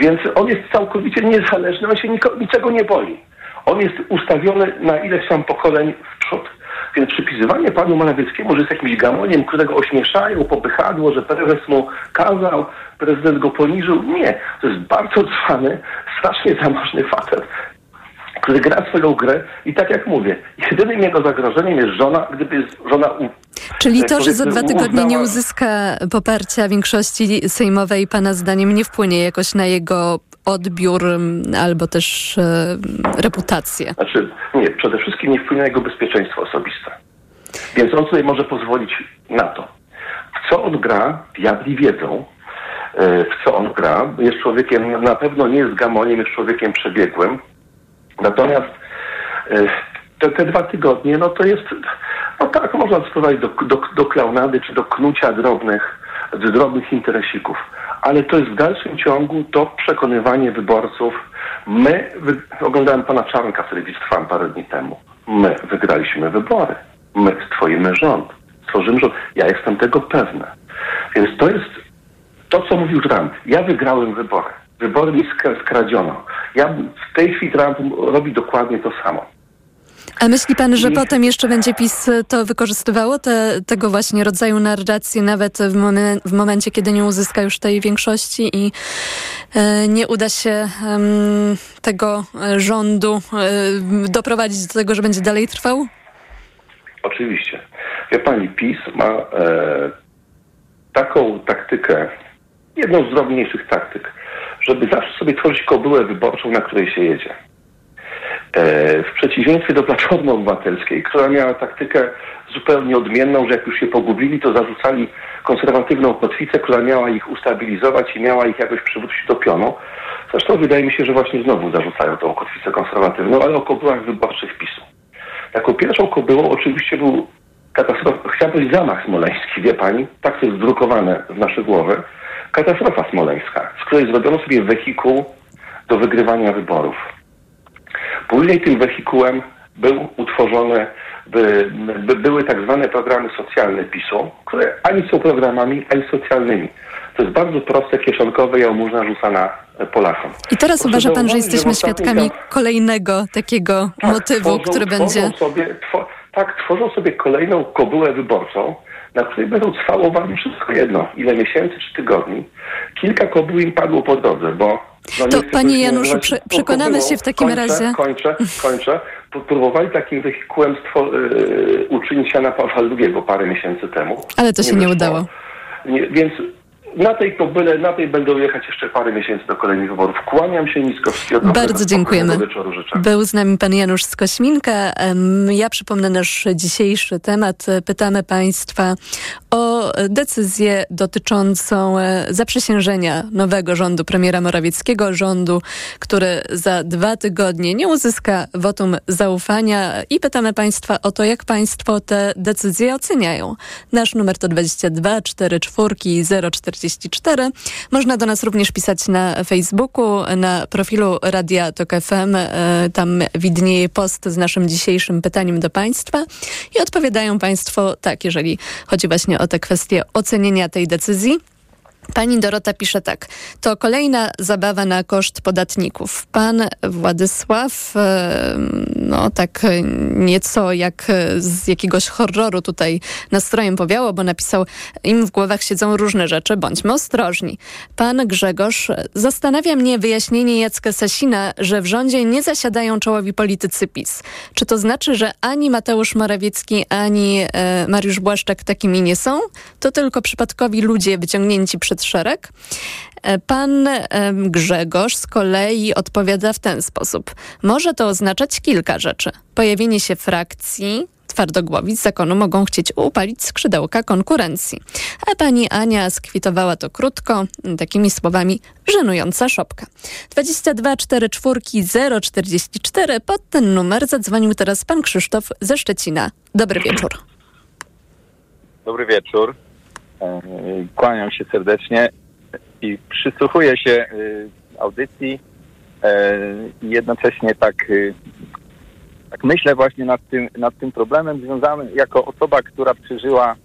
Więc on jest całkowicie niezależny, on się niczego nie boi. On jest ustawiony na ileś tam pokoleń w przód. Więc przypisywanie panu Morawieckiemu, że jest jakimś gamoniem, którego ośmieszają, popychadło, że prezes mu kazał, prezydent go poniżył. Nie. To jest bardzo cwany, strasznie zamożny facet, który gra swoją grę i tak jak mówię, jedynym jego zagrożeniem jest żona, gdyby żona... u- Czyli to, że za dwa tygodnie nie uznała- uzyska poparcia większości sejmowej, Pana zdaniem nie wpłynie jakoś na jego odbiór albo też e, reputację? Znaczy, nie, przede wszystkim nie wpłynie na jego bezpieczeństwo osobiste. Więc on sobie może pozwolić na to. W co on gra, diabli wiedzą, e, w co on gra. Jest człowiekiem, na pewno nie jest gamoniem, jest człowiekiem przebiegłym. Natomiast e, te, te dwa tygodnie, no to jest, no tak, można sprowadzić do, do, do klaunady czy do knucia drobnych, drobnych interesików. Ale to jest w dalszym ciągu to przekonywanie wyborców. My, wy, oglądałem pana Czarnka w telewizji Trwam parę dni temu. My wygraliśmy wybory. My stworzymy rząd. Stworzymy rząd. Ja jestem tego pewny. Więc to jest to, co mówił Trump. Ja wygrałem wybory. Wybory mi skra- skradziono. Ja w tej chwili Trump robi dokładnie to samo. A myśli pan, że potem jeszcze będzie PiS to wykorzystywało, te, tego właśnie rodzaju narrację, nawet w, momen, w momencie, kiedy nie uzyska już tej większości i e, nie uda się tego e, rządu e, doprowadzić do tego, że będzie dalej trwał? Oczywiście. Wie pani, PiS ma e, taką taktykę, jedną z drobniejszych taktyk, żeby zawsze sobie tworzyć kobyłę wyborczą, na której się jedzie. E, w przeciwieństwie do Platformy Obywatelskiej, która miała taktykę zupełnie odmienną, że jak już się pogubili, to zarzucali konserwatywną kotwicę, która miała ich ustabilizować i miała ich jakoś przywrócić do pionu. Zresztą wydaje mi się, że właśnie znowu zarzucają tą kotwicę konserwatywną, ale o kobyłach wyborczych PiSu. Taką pierwszą kobyłą oczywiście był katastrofa, chciałem powiedzieć zamach smoleński, wie pani, tak to jest drukowane w nasze głowy. Katastrofa smoleńska, z której zrobiono sobie wehikuł do wygrywania wyborów. Później tym wehikułem był utworzony, by, by były tak zwane programy socjalne PiSu, które ani są programami, ani socjalnymi. To jest bardzo proste, kieszonkowe jałmużna rzucana Polakom. I teraz Proszę uważa pan, że zauważyć, jesteśmy świadkami tam- kolejnego takiego motywu, tworzą, który tworzą będzie... Sobie, tak, tworzą sobie kolejną kobyłę wyborczą, na której będą trwało wam wszystko jedno. Ile miesięcy czy tygodni. Kilka kobył im padło po drodze, bo... No To, nie panie Januszu, prze- przekonamy się w takim kończę, razie. Kończę, kończę. Próbowali takim wehikułem yy, uczynić Jana Pawła II parę miesięcy temu. Ale to się nie wyszło. udało. Nie, więc na tej kobyle, na tej będą jechać jeszcze parę miesięcy do kolejnych wyborów. Kłaniam się nisko. wszystkiego Bardzo dziękujemy. Był z nami pan Janusz Skośminka. Ja przypomnę nasz dzisiejszy temat. Pytamy państwa o decyzję dotyczącą e, zaprzysiężenia nowego rządu premiera Morawieckiego, rządu, który za dwa tygodnie nie uzyska wotum zaufania i pytamy państwa o to, jak państwo te decyzje oceniają. Nasz numer to 22 44 044. Można do nas również pisać na Facebooku, na profilu Radia Tok FM. E, Tam widnieje post z naszym dzisiejszym pytaniem do Państwa i odpowiadają Państwo tak, jeżeli chodzi właśnie o tę kwestię ocenienia tej decyzji. Pani Dorota pisze tak. To kolejna zabawa na koszt podatników. Pan Władysław, e, no tak nieco jak z jakiegoś horroru tutaj nastrojem powiało, bo napisał, im w głowach siedzą różne rzeczy, bądźmy ostrożni. Pan Grzegorz, zastanawia mnie wyjaśnienie Jacka Sasina, że w rządzie nie zasiadają czołowi politycy PiS. Czy to znaczy, że ani Mateusz Morawiecki, ani e, Mariusz Błaszczak takimi nie są? To tylko przypadkowi ludzie wyciągnięci przed szereg? E, Pan em, Grzegorz z kolei odpowiada w ten sposób. Może to oznaczać kilka rzeczy. Pojawienie się frakcji, twardogłowic zakonu mogą chcieć upalić skrzydełka konkurencji. A pani Ania skwitowała to krótko, takimi słowami żenująca szopka. 22 44 044 pod ten numer zadzwonił teraz pan Krzysztof ze Szczecina. Dobry wieczór. Dobry wieczór. E, Kłaniam się serdecznie i przysłuchuję się e, audycji e, i jednocześnie tak, tak myślę właśnie nad tym, nad tym problemem związanym jako osoba, która przeżyła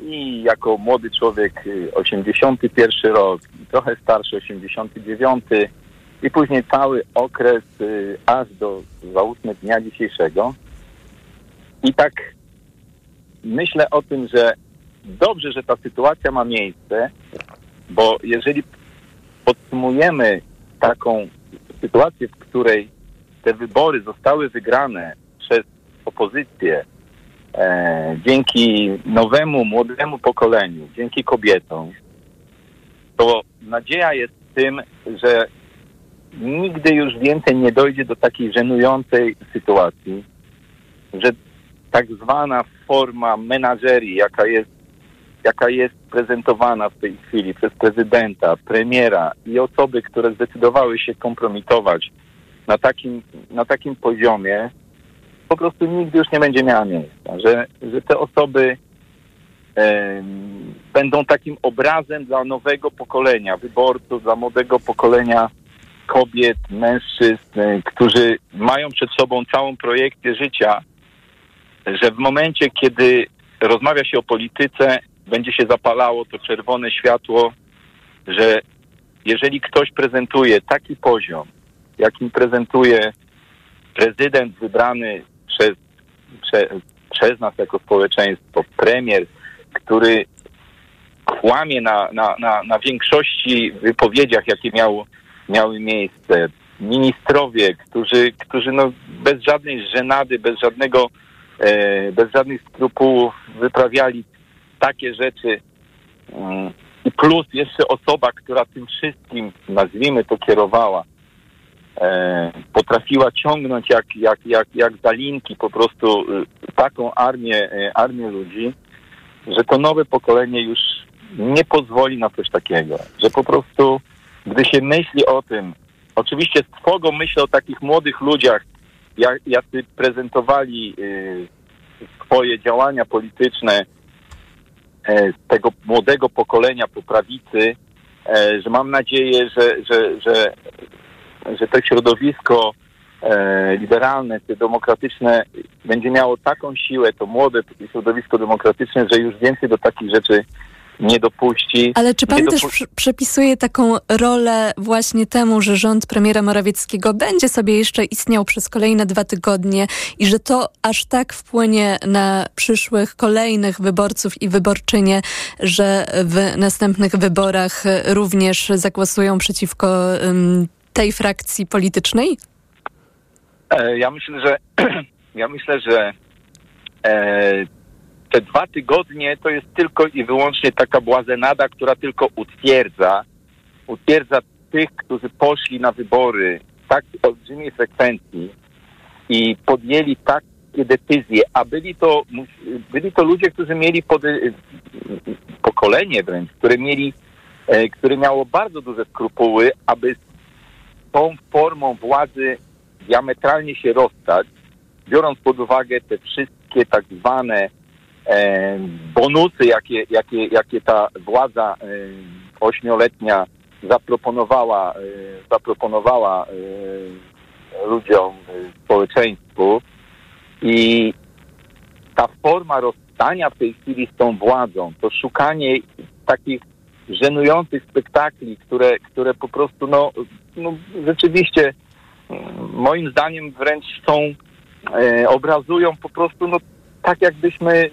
i jako młody człowiek e, 81 rok, trochę starszy 89 i później cały okres aż do załóżmy dnia dzisiejszego. I tak myślę o tym, że dobrze, że ta sytuacja ma miejsce, bo jeżeli podsumujemy taką sytuację, w której te wybory zostały wygrane przez opozycję e, dzięki nowemu, młodemu pokoleniu, dzięki kobietom, to nadzieja jest w tym, że nigdy już więcej nie dojdzie do takiej żenującej sytuacji, że tak zwana forma menażerii, jaka jest, jaka jest prezentowana w tej chwili przez prezydenta, premiera i osoby, które zdecydowały się kompromitować na takim, na takim poziomie, po prostu nigdy już nie będzie miała miejsca. Że, że te osoby em, będą takim obrazem dla nowego pokolenia wyborców, dla młodego pokolenia kobiet, mężczyzn, e, którzy mają przed sobą całą projekcję życia, że w momencie, kiedy rozmawia się o polityce, będzie się zapalało to czerwone światło, że jeżeli ktoś prezentuje taki poziom, jakim prezentuje prezydent wybrany przez, prze, przez nas jako społeczeństwo, premier, który kłamie na, na, na, na większości wypowiedziach, jakie miało, miały miejsce, ministrowie, którzy, którzy no bez żadnej żenady, bez żadnego, e, bez żadnych skrupułów wyprawiali takie rzeczy. Mm, I plus jeszcze osoba, która tym wszystkim, nazwijmy to, kierowała, e, potrafiła ciągnąć jak, jak, jak, jak za linki po prostu y, taką armię, e, armię ludzi, że to nowe pokolenie już nie pozwoli na coś takiego. Że po prostu, gdy się myśli o tym, oczywiście z trwogą myślę o takich młodych ludziach, jacy prezentowali y, swoje działania polityczne tego młodego pokolenia po prawicy, e, że mam nadzieję, że, że, że, że to środowisko e, liberalne czy demokratyczne będzie miało taką siłę, to młode środowisko demokratyczne, że już więcej do takich rzeczy nie dopuści. Ale czy pan też przypisuje taką rolę właśnie temu, że rząd premiera Morawieckiego będzie sobie jeszcze istniał przez kolejne dwa tygodnie i że to aż tak wpłynie na przyszłych kolejnych wyborców i wyborczynie, że w następnych wyborach również zagłosują przeciwko tej frakcji politycznej? E, Ja myślę, że ja myślę, że e, te dwa tygodnie to jest tylko i wyłącznie taka błazenada, która tylko utwierdza, utwierdza tych, którzy poszli na wybory w tak olbrzymiej frekwencji i podjęli takie decyzje, a byli to, byli to ludzie, którzy mieli pode, pokolenie wręcz, które mieli, e, które miało bardzo duże skrupuły, aby z tą formą władzy diametralnie się rozstać, biorąc pod uwagę te wszystkie tak zwane bonusy, jakie, jakie, jakie ta władza e, ośmioletnia zaproponowała, e, zaproponowała e, ludziom, e, społeczeństwu. I ta forma rozstania w tej chwili z tą władzą, to szukanie takich żenujących spektakli, które, które po prostu no, no rzeczywiście mm, moim zdaniem wręcz są, e, obrazują po prostu no, tak jakbyśmy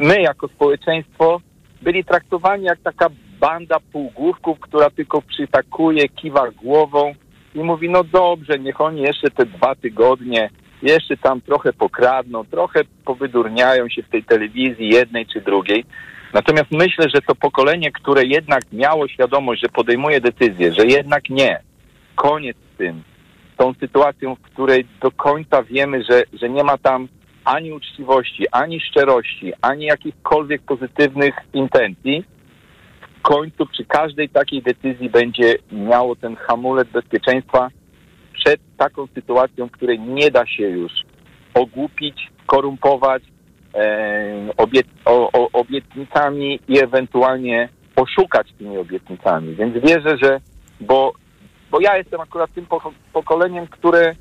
my jako społeczeństwo byli traktowani jak taka banda półgłówków, która tylko przytakuje, kiwa głową i mówi, no dobrze, niech oni jeszcze te dwa tygodnie jeszcze tam trochę pokradną, trochę powydurniają się w tej telewizji jednej czy drugiej. Natomiast myślę, że to pokolenie, które jednak miało świadomość, że podejmuje decyzję, że jednak nie, koniec z tym, tą sytuacją, w której do końca wiemy, że, że nie ma tam ani uczciwości, ani szczerości, ani jakichkolwiek pozytywnych intencji, w końcu przy każdej takiej decyzji będzie miało ten hamulec bezpieczeństwa przed taką sytuacją, której nie da się już ogłupić, skorumpować e, o, o, obietnicami i ewentualnie oszukać tymi obietnicami. Więc wierzę, że, bo, bo ja jestem akurat tym poko- pokoleniem, które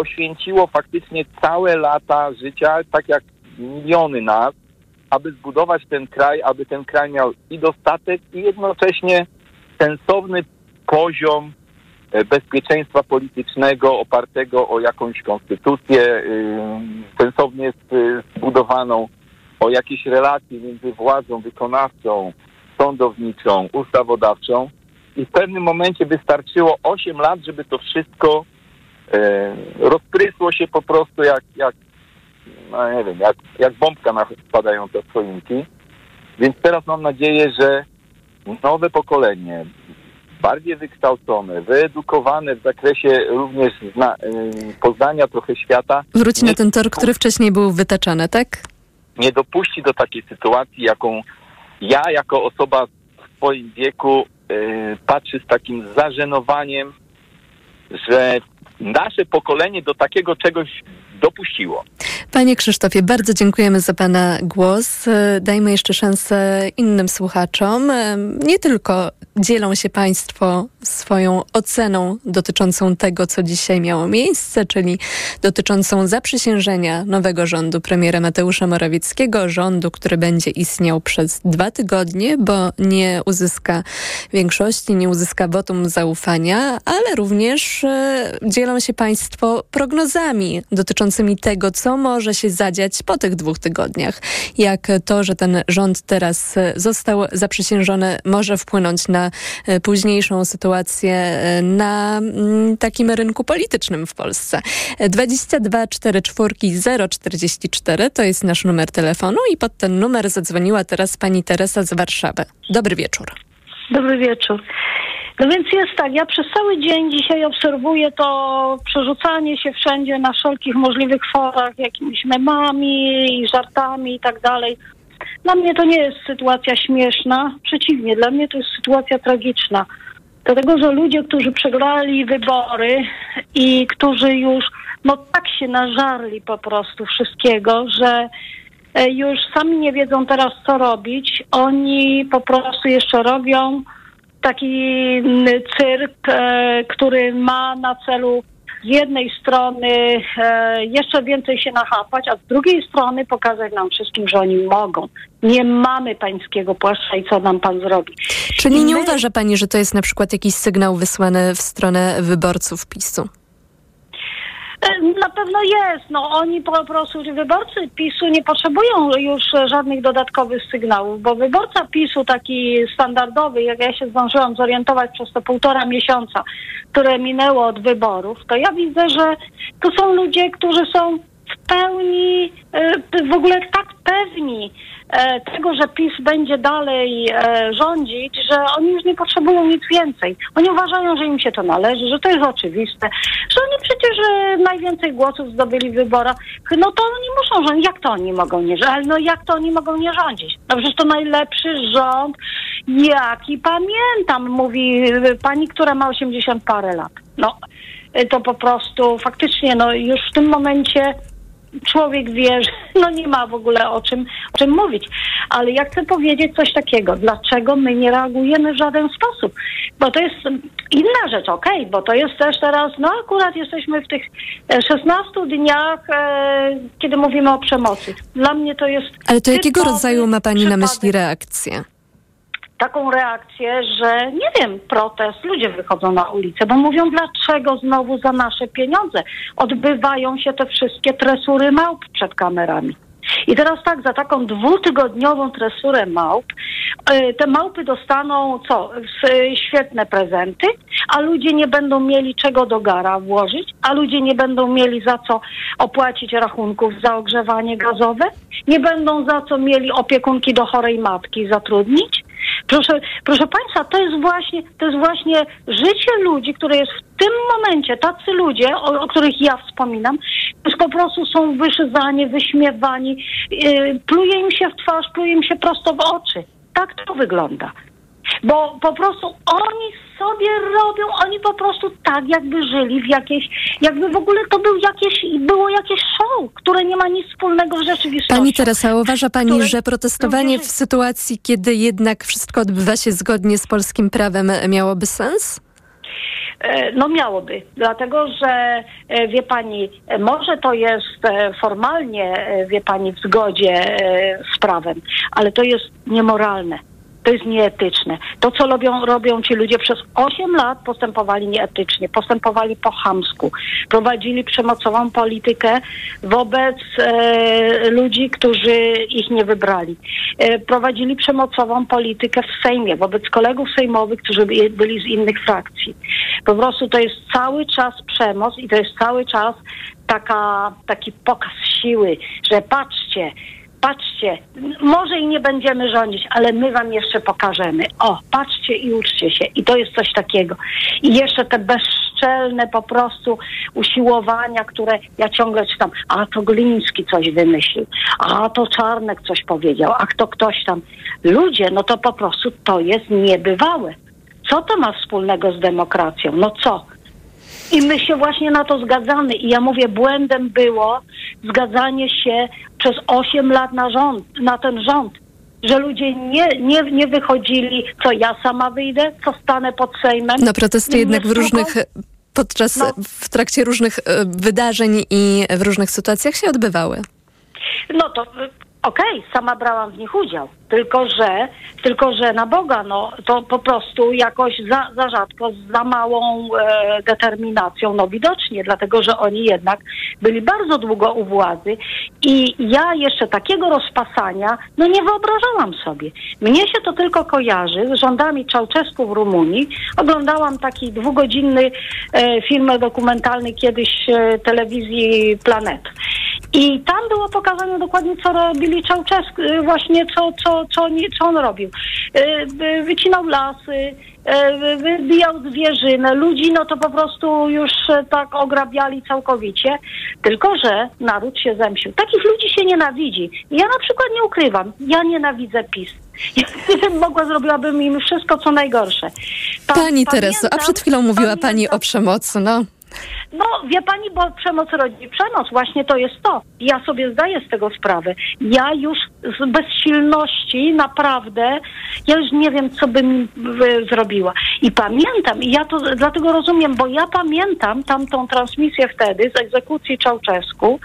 poświęciło faktycznie całe lata życia, tak jak miliony nas, aby zbudować ten kraj, aby ten kraj miał i dostatek, i jednocześnie sensowny poziom e, bezpieczeństwa politycznego opartego o jakąś konstytucję, y, sensownie s- zbudowaną, o jakieś relacje między władzą wykonawczą, sądowniczą, ustawodawczą. I w pewnym momencie wystarczyło 8 lat, żeby to wszystko rozprysło się po prostu jak, jak no nie wiem, jak, jak bombka na spadająca z choinki. Więc teraz mam nadzieję, że nowe pokolenie, bardziej wykształcone, wyedukowane w zakresie również zna, poznania trochę świata, Wróci na ten tor, który wcześniej był wytaczany, tak? nie dopuści do takiej sytuacji, jaką ja jako osoba w swoim wieku y, patrzę z takim zażenowaniem, że nasze pokolenie do takiego czegoś dopuściło. Panie Krzysztofie, bardzo dziękujemy za Pana głos. E, Dajmy jeszcze szansę innym słuchaczom. E, Nie tylko dzielą się Państwo swoją oceną dotyczącą tego, co dzisiaj miało miejsce, czyli dotyczącą zaprzysiężenia nowego rządu premiera Mateusza Morawieckiego, rządu, który będzie istniał przez dwa tygodnie, bo nie uzyska większości, nie uzyska wotum zaufania, ale również e, dzielą się Państwo prognozami dotyczącymi tego, co może się zadziać po tych dwóch tygodniach. Jak to, że ten rząd teraz e, został zaprzysiężony, może wpłynąć na e, późniejszą sytuację e, na mm, takim rynku politycznym w Polsce. E, 22 44 044 to jest nasz numer telefonu i pod ten numer zadzwoniła teraz pani Teresa z Warszawy. Dobry wieczór. Dobry wieczór. No więc jest tak, ja przez cały dzień dzisiaj obserwuję to przerzucanie się wszędzie na wszelkich możliwych forach, jakimiś memami i żartami i tak dalej. Dla mnie to nie jest sytuacja śmieszna, przeciwnie, dla mnie to jest sytuacja tragiczna. Dlatego, że ludzie, którzy przegrali wybory i którzy już no tak się nażarli po prostu wszystkiego, że e, już sami nie wiedzą teraz, co robić. Oni po prostu jeszcze robią taki cyrk, e, który ma na celu z jednej strony e, jeszcze więcej się nachapać, a z drugiej strony pokazać nam wszystkim, że oni mogą. Nie mamy pańskiego płaszcza i co nam pan zrobi. Czyli nie uważa pani, że to jest na przykład jakiś sygnał wysłany w stronę wyborców PiSu? E, Na pewno jest. No oni po prostu, wyborcy PiSu nie potrzebują już żadnych dodatkowych sygnałów, bo wyborca PiSu taki standardowy, jak ja się zdążyłam zorientować przez te półtora miesiąca, które minęło od wyborów, to ja widzę, że to są ludzie, którzy są w pełni, e, w ogóle tak pewni e, tego, że PiS będzie dalej e, rządzić, że oni już nie potrzebują nic więcej. Oni uważają, że im się to należy, że to jest oczywiste, że oni przecież najwięcej głosów zdobyli w wyborach. No to oni muszą rządzić. Jak to oni mogą nie rządzić? No jak to oni mogą nie rządzić? No przecież to najlepszy rząd, jaki pamiętam, mówi pani, która ma 80 parę lat. No to po prostu faktycznie no już w tym momencie człowiek wie, że no nie ma w ogóle o czym, o czym mówić. Ale ja chcę powiedzieć coś takiego. Dlaczego my nie reagujemy w żaden sposób? Bo to jest inna rzecz, okej, bo to jest też teraz, no akurat jesteśmy w tych e, 16 dniach, e, kiedy mówimy o przemocy. Dla mnie to jest Ale to jakiego rodzaju ma pani na przypadek myśli reakcję? Taką reakcję, że nie wiem, protest, ludzie wychodzą na ulicę, bo mówią, dlaczego znowu za nasze pieniądze odbywają się te wszystkie tresury małp przed kamerami. I teraz tak, za taką dwutygodniową tresurę małp, y, te małpy dostaną co? S- Świetne prezenty, a ludzie nie będą mieli czego do gara włożyć, a ludzie nie będą mieli za co opłacić rachunków za ogrzewanie gazowe, nie będą za co mieli opiekunki do chorej matki zatrudnić. Proszę, proszę Państwa, to jest właśnie, to jest właśnie życie ludzi, które jest w tym momencie, tacy ludzie, o, o których ja wspominam, już po prostu są wyszydzani, wyśmiewani, yy, pluje im się w twarz, pluje im się prosto w oczy. Tak to wygląda. Bo po prostu oni sobie robią, oni po prostu tak jakby żyli w jakiejś, jakby w ogóle to był jakieś, było jakieś show, które nie ma nic wspólnego z rzeczywistością. Pani Teresa, uważa Pani, które że protestowanie w sytuacji, kiedy jednak wszystko odbywa się zgodnie z polskim prawem, miałoby sens? E, No miałoby, dlatego że e, wie pani, e, może to jest formalnie, wie pani, w zgodzie z prawem, ale to jest niemoralne. To jest nieetyczne. To, co robią, robią ci ludzie przez 8 lat, postępowali nieetycznie, postępowali po chamsku, prowadzili przemocową politykę wobec e, ludzi, którzy ich nie wybrali. E, prowadzili przemocową politykę w Sejmie wobec kolegów sejmowych, którzy by- byli z innych frakcji. Po prostu to jest cały czas przemoc i to jest cały czas taka, taki pokaz siły, że patrzcie, patrzcie, może i nie będziemy rządzić, ale my wam jeszcze pokażemy. O, patrzcie i uczcie się. I to jest coś takiego. I jeszcze te bezczelne po prostu usiłowania, które ja ciągle czytam. A to Gliński coś wymyślił. A to Czarnek coś powiedział. A to ktoś tam. Ludzie, no to po prostu to jest niebywałe. Co to ma wspólnego z demokracją? No co? I my się właśnie na to zgadzamy. I ja mówię, błędem było zgadzanie się przez 8 lat na rząd, na ten rząd. Że ludzie nie, nie, nie wychodzili, co ja sama wyjdę, co stanę pod Sejmem. No protesty jednak w różnych, podczas, No. w trakcie różnych e, wydarzeń i w różnych sytuacjach się odbywały. No to okej, sama brałam w nich udział. Tylko że, tylko że na Boga, no to po prostu jakoś za, za rzadko, za małą e, determinacją, no widocznie, dlatego że oni jednak byli bardzo długo u władzy i ja jeszcze takiego rozpasania, no nie wyobrażałam sobie. Mnie się to tylko kojarzy z rządami Czałczesku w Rumunii. Oglądałam taki dwugodzinny e, film dokumentalny kiedyś e, telewizji Planet. I tam było pokazane dokładnie, co robili Czałczesku, y, właśnie co, co, co, nie, co on robił. Y, y, Wycinał lasy, wybijał zwierzynę, ludzi no to po prostu już e, tak ograbiali całkowicie, tylko że naród się zemścił. Takich ludzi się nienawidzi. Ja na przykład nie ukrywam, ja nienawidzę PiS. Gdybym mogła, zrobiłabym im wszystko, co najgorsze. Pa- Pani Tereso, a pamiętam- przed chwilą mówiła Pani o przemocy, no. No, wie pani, bo przemoc rodzi przemoc. Właśnie to jest to. Ja sobie zdaję z tego sprawę. Ja już z bezsilności naprawdę, ja już nie wiem, co bym y, zrobiła. I pamiętam, i ja to dlatego rozumiem, bo ja pamiętam tamtą transmisję wtedy z egzekucji Czałczesku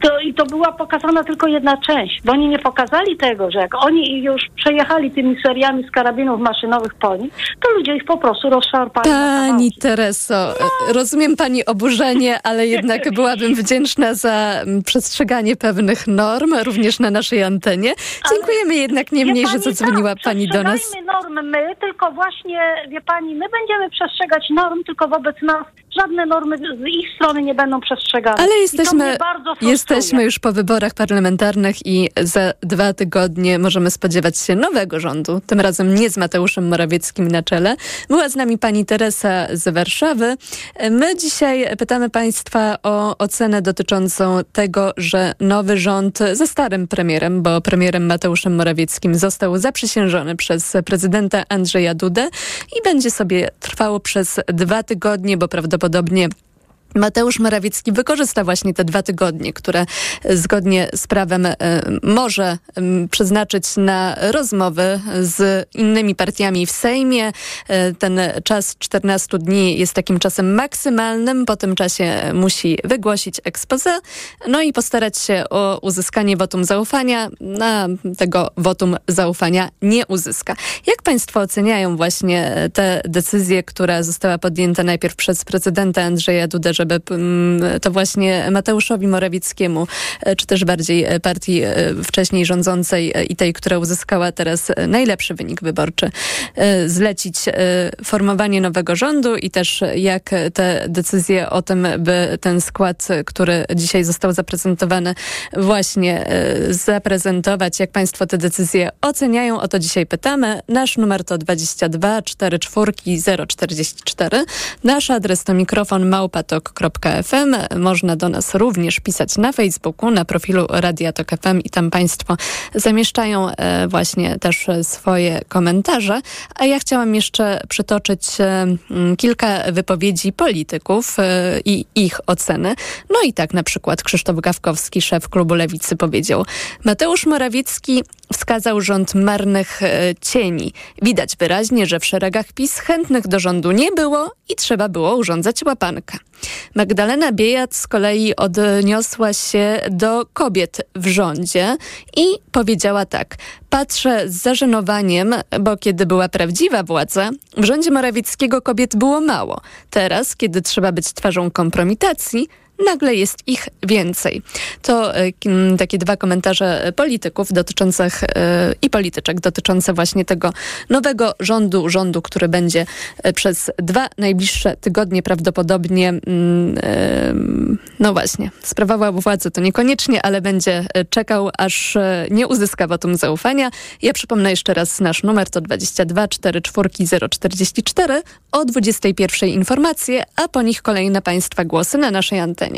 to, i to była pokazana tylko jedna część, bo oni nie pokazali tego, że jak oni już przejechali tymi seriami z karabinów maszynowych po nich, to ludzie ich po prostu rozszarpali. Pani Tereso, e, rozumiem Pani oburzenie, ale jednak byłabym wdzięczna za mm, przestrzeganie pewnych norm, również na naszej antenie. Dziękujemy jednak niemniej, że zadzwoniła tak, Pani do nas. przestrzegajmy norm my, tylko właśnie, wie pani, my będziemy przestrzegać norm, tylko wobec nas żadne normy z ich strony nie będą przestrzegane. Ale jesteśmy, jesteśmy już po wyborach parlamentarnych i za dwa tygodnie możemy spodziewać się nowego rządu, tym razem nie z Mateuszem Morawieckim na czele. Była z nami pani Teresa z Warszawy. My dzisiaj pytamy państwa o ocenę dotyczącą tego, że nowy rząd ze starym premierem, bo premierem Mateuszem Morawieckim został zaprzysiężony przez prezydenta Andrzeja Dudę i będzie sobie trwało przez dwa tygodnie, bo prawdopodobnie prawdopodobnie Mateusz Morawiecki wykorzysta właśnie te dwa tygodnie, które e, zgodnie z prawem e, może przeznaczyć na rozmowy z innymi partiami w Sejmie. E, Ten czas 14 dni jest takim czasem maksymalnym. Po tym czasie musi wygłosić expose, no i postarać się o uzyskanie wotum zaufania. Na tego wotum zaufania nie uzyska. Jak państwo oceniają właśnie tę decyzję, która została podjęta najpierw przez prezydenta Andrzeja Dudę, żeby mm, to właśnie Mateuszowi Morawieckiemu, e, czy też bardziej e, partii e, wcześniej rządzącej i tej, która uzyskała teraz najlepszy wynik wyborczy, zlecić formowanie nowego rządu i też jak te decyzje o tym, by ten skład, który dzisiaj został zaprezentowany, właśnie zaprezentować. Jak Państwo te decyzje oceniają? O to dzisiaj pytamy. Nasz numer to 22 44 044. Nasz adres to mikrofon małpatok tok.fm. Można do nas również pisać na Facebooku, na profilu Radia Tok FM i tam Państwo zamieszczają e, właśnie też swoje komentarze. A ja chciałam jeszcze przytoczyć e, kilka wypowiedzi polityków e, i ich oceny. No i tak na przykład Krzysztof Gawkowski, szef klubu Lewicy powiedział Mateusz Morawiecki wskazał rząd marnych cieni. Widać wyraźnie, że w szeregach PiS chętnych do rządu nie było i trzeba było urządzać łapankę. Magdalena Biejat z kolei odniosła się do kobiet w rządzie i powiedziała tak. Patrzę z zażenowaniem, bo kiedy była prawdziwa władza, w rządzie Morawieckiego kobiet było mało. Teraz, kiedy trzeba być twarzą kompromitacji, nagle jest ich więcej. To e, takie dwa komentarze polityków dotyczących e, i polityczek dotyczące właśnie tego nowego rządu, rządu, który będzie e, przez dwa najbliższe tygodnie prawdopodobnie mm, e, no właśnie, sprawował władzę to niekoniecznie, ale będzie e, czekał, aż e, nie uzyska wotum zaufania. Ja przypomnę jeszcze raz nasz numer to 22 44 044 o 21 informacje, a po nich kolejne Państwa głosy na naszej antenie.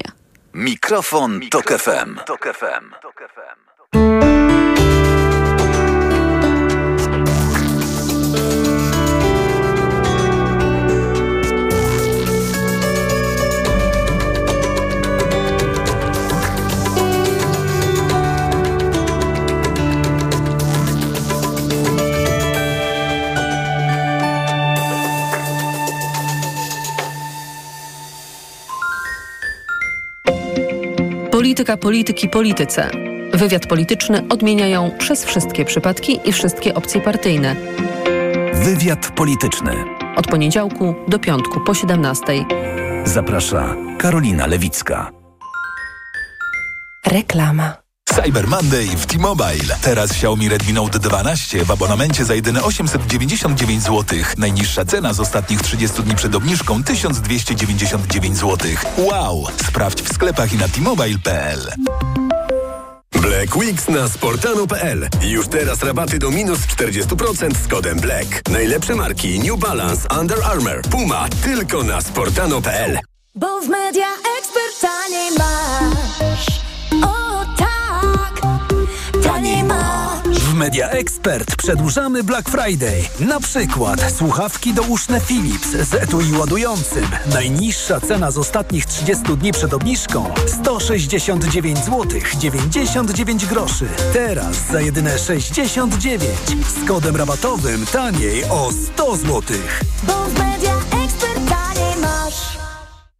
Mikrofon, Tok FM. Tok FM. Polityka, polityki, polityce. Wywiad polityczny odmieniają przez wszystkie przypadki i wszystkie opcje partyjne. Wywiad polityczny. Od poniedziałku do piątku po 17. Zaprasza Karolina Lewicka. Reklama. Cyber Monday w T-Mobile. Teraz Xiaomi Redmi Note 12 w abonamencie za jedyne 899 zł. Najniższa cena z ostatnich 30 dni przed obniżką 1299 zł. Wow! Sprawdź w sklepach i na t-mobile.pl. Black Weeks na sportano.pl. Już teraz rabaty do minus 40% z kodem BLACK. Najlepsze marki New Balance, Under Armour, Puma tylko na sportano.pl. Bo w media ekspert taniej masz. O W Media Expert przedłużamy Black Friday. Na przykład słuchawki douszne Philips z etui ładującym. Najniższa cena z ostatnich 30 dni przed obniżką 169 zł 99 groszy. Teraz za jedyne 69 z kodem rabatowym taniej o 100 zł. Bo w media ekspert taniej masz.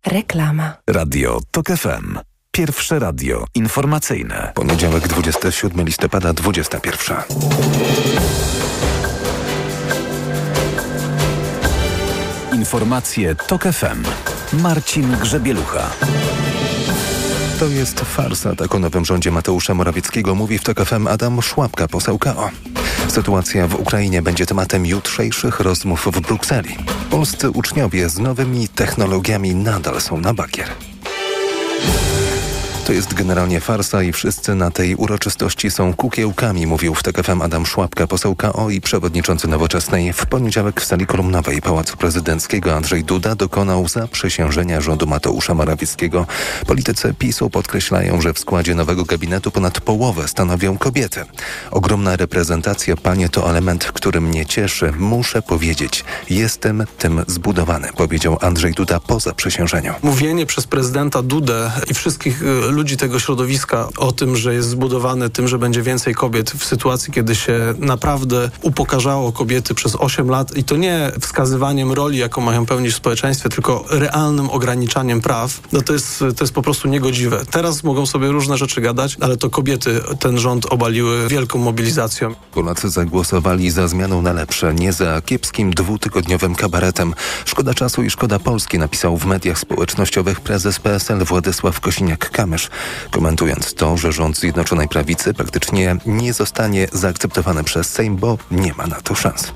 Reklama. Radio Tok FM. Pierwsze radio informacyjne. Poniedziałek 27 listopada 21. Informacje Tok FM. Marcin Grzebielucha. To jest farsa, tak o nowym rządzie Mateusza Morawieckiego mówi w TOK FM Adam Szłapka, poseł KO. Sytuacja w Ukrainie będzie tematem jutrzejszych rozmów w Brukseli. Polscy uczniowie z nowymi technologiami nadal są na bakier. To jest generalnie farsa i wszyscy na tej uroczystości są kukiełkami, mówił w TKFM Adam Szłapka, poseł KO i przewodniczący Nowoczesnej. W poniedziałek w sali kolumnowej Pałacu Prezydenckiego Andrzej Duda dokonał zaprzysiężenia rządu Mateusza Morawieckiego. Politycy PiSu podkreślają, że w składzie nowego gabinetu ponad połowę stanowią kobiety. Ogromna reprezentacja, panie, to element, który mnie cieszy. Muszę powiedzieć, jestem tym zbudowany, powiedział Andrzej Duda po zaprzysiężeniu. Mówienie przez prezydenta Dudę i wszystkich y, ludzi tego środowiska o tym, że jest zbudowany tym, że będzie więcej kobiet w sytuacji, kiedy się naprawdę upokarzało kobiety przez 8 lat i to nie wskazywaniem roli, jaką mają pełnić w społeczeństwie, tylko realnym ograniczaniem praw, no to jest, to jest po prostu niegodziwe. Teraz mogą sobie różne rzeczy gadać, ale to kobiety ten rząd obaliły wielką mobilizacją. Polacy zagłosowali za zmianą na lepsze, nie za kiepskim dwutygodniowym kabaretem. Szkoda czasu i szkoda Polski, napisał w mediach społecznościowych prezes PSL Władysław Kosiniak-Kamysz. Kowalewicz. Komentując to, że rząd Zjednoczonej Prawicy praktycznie nie zostanie zaakceptowany przez Sejm, bo nie ma na to szans.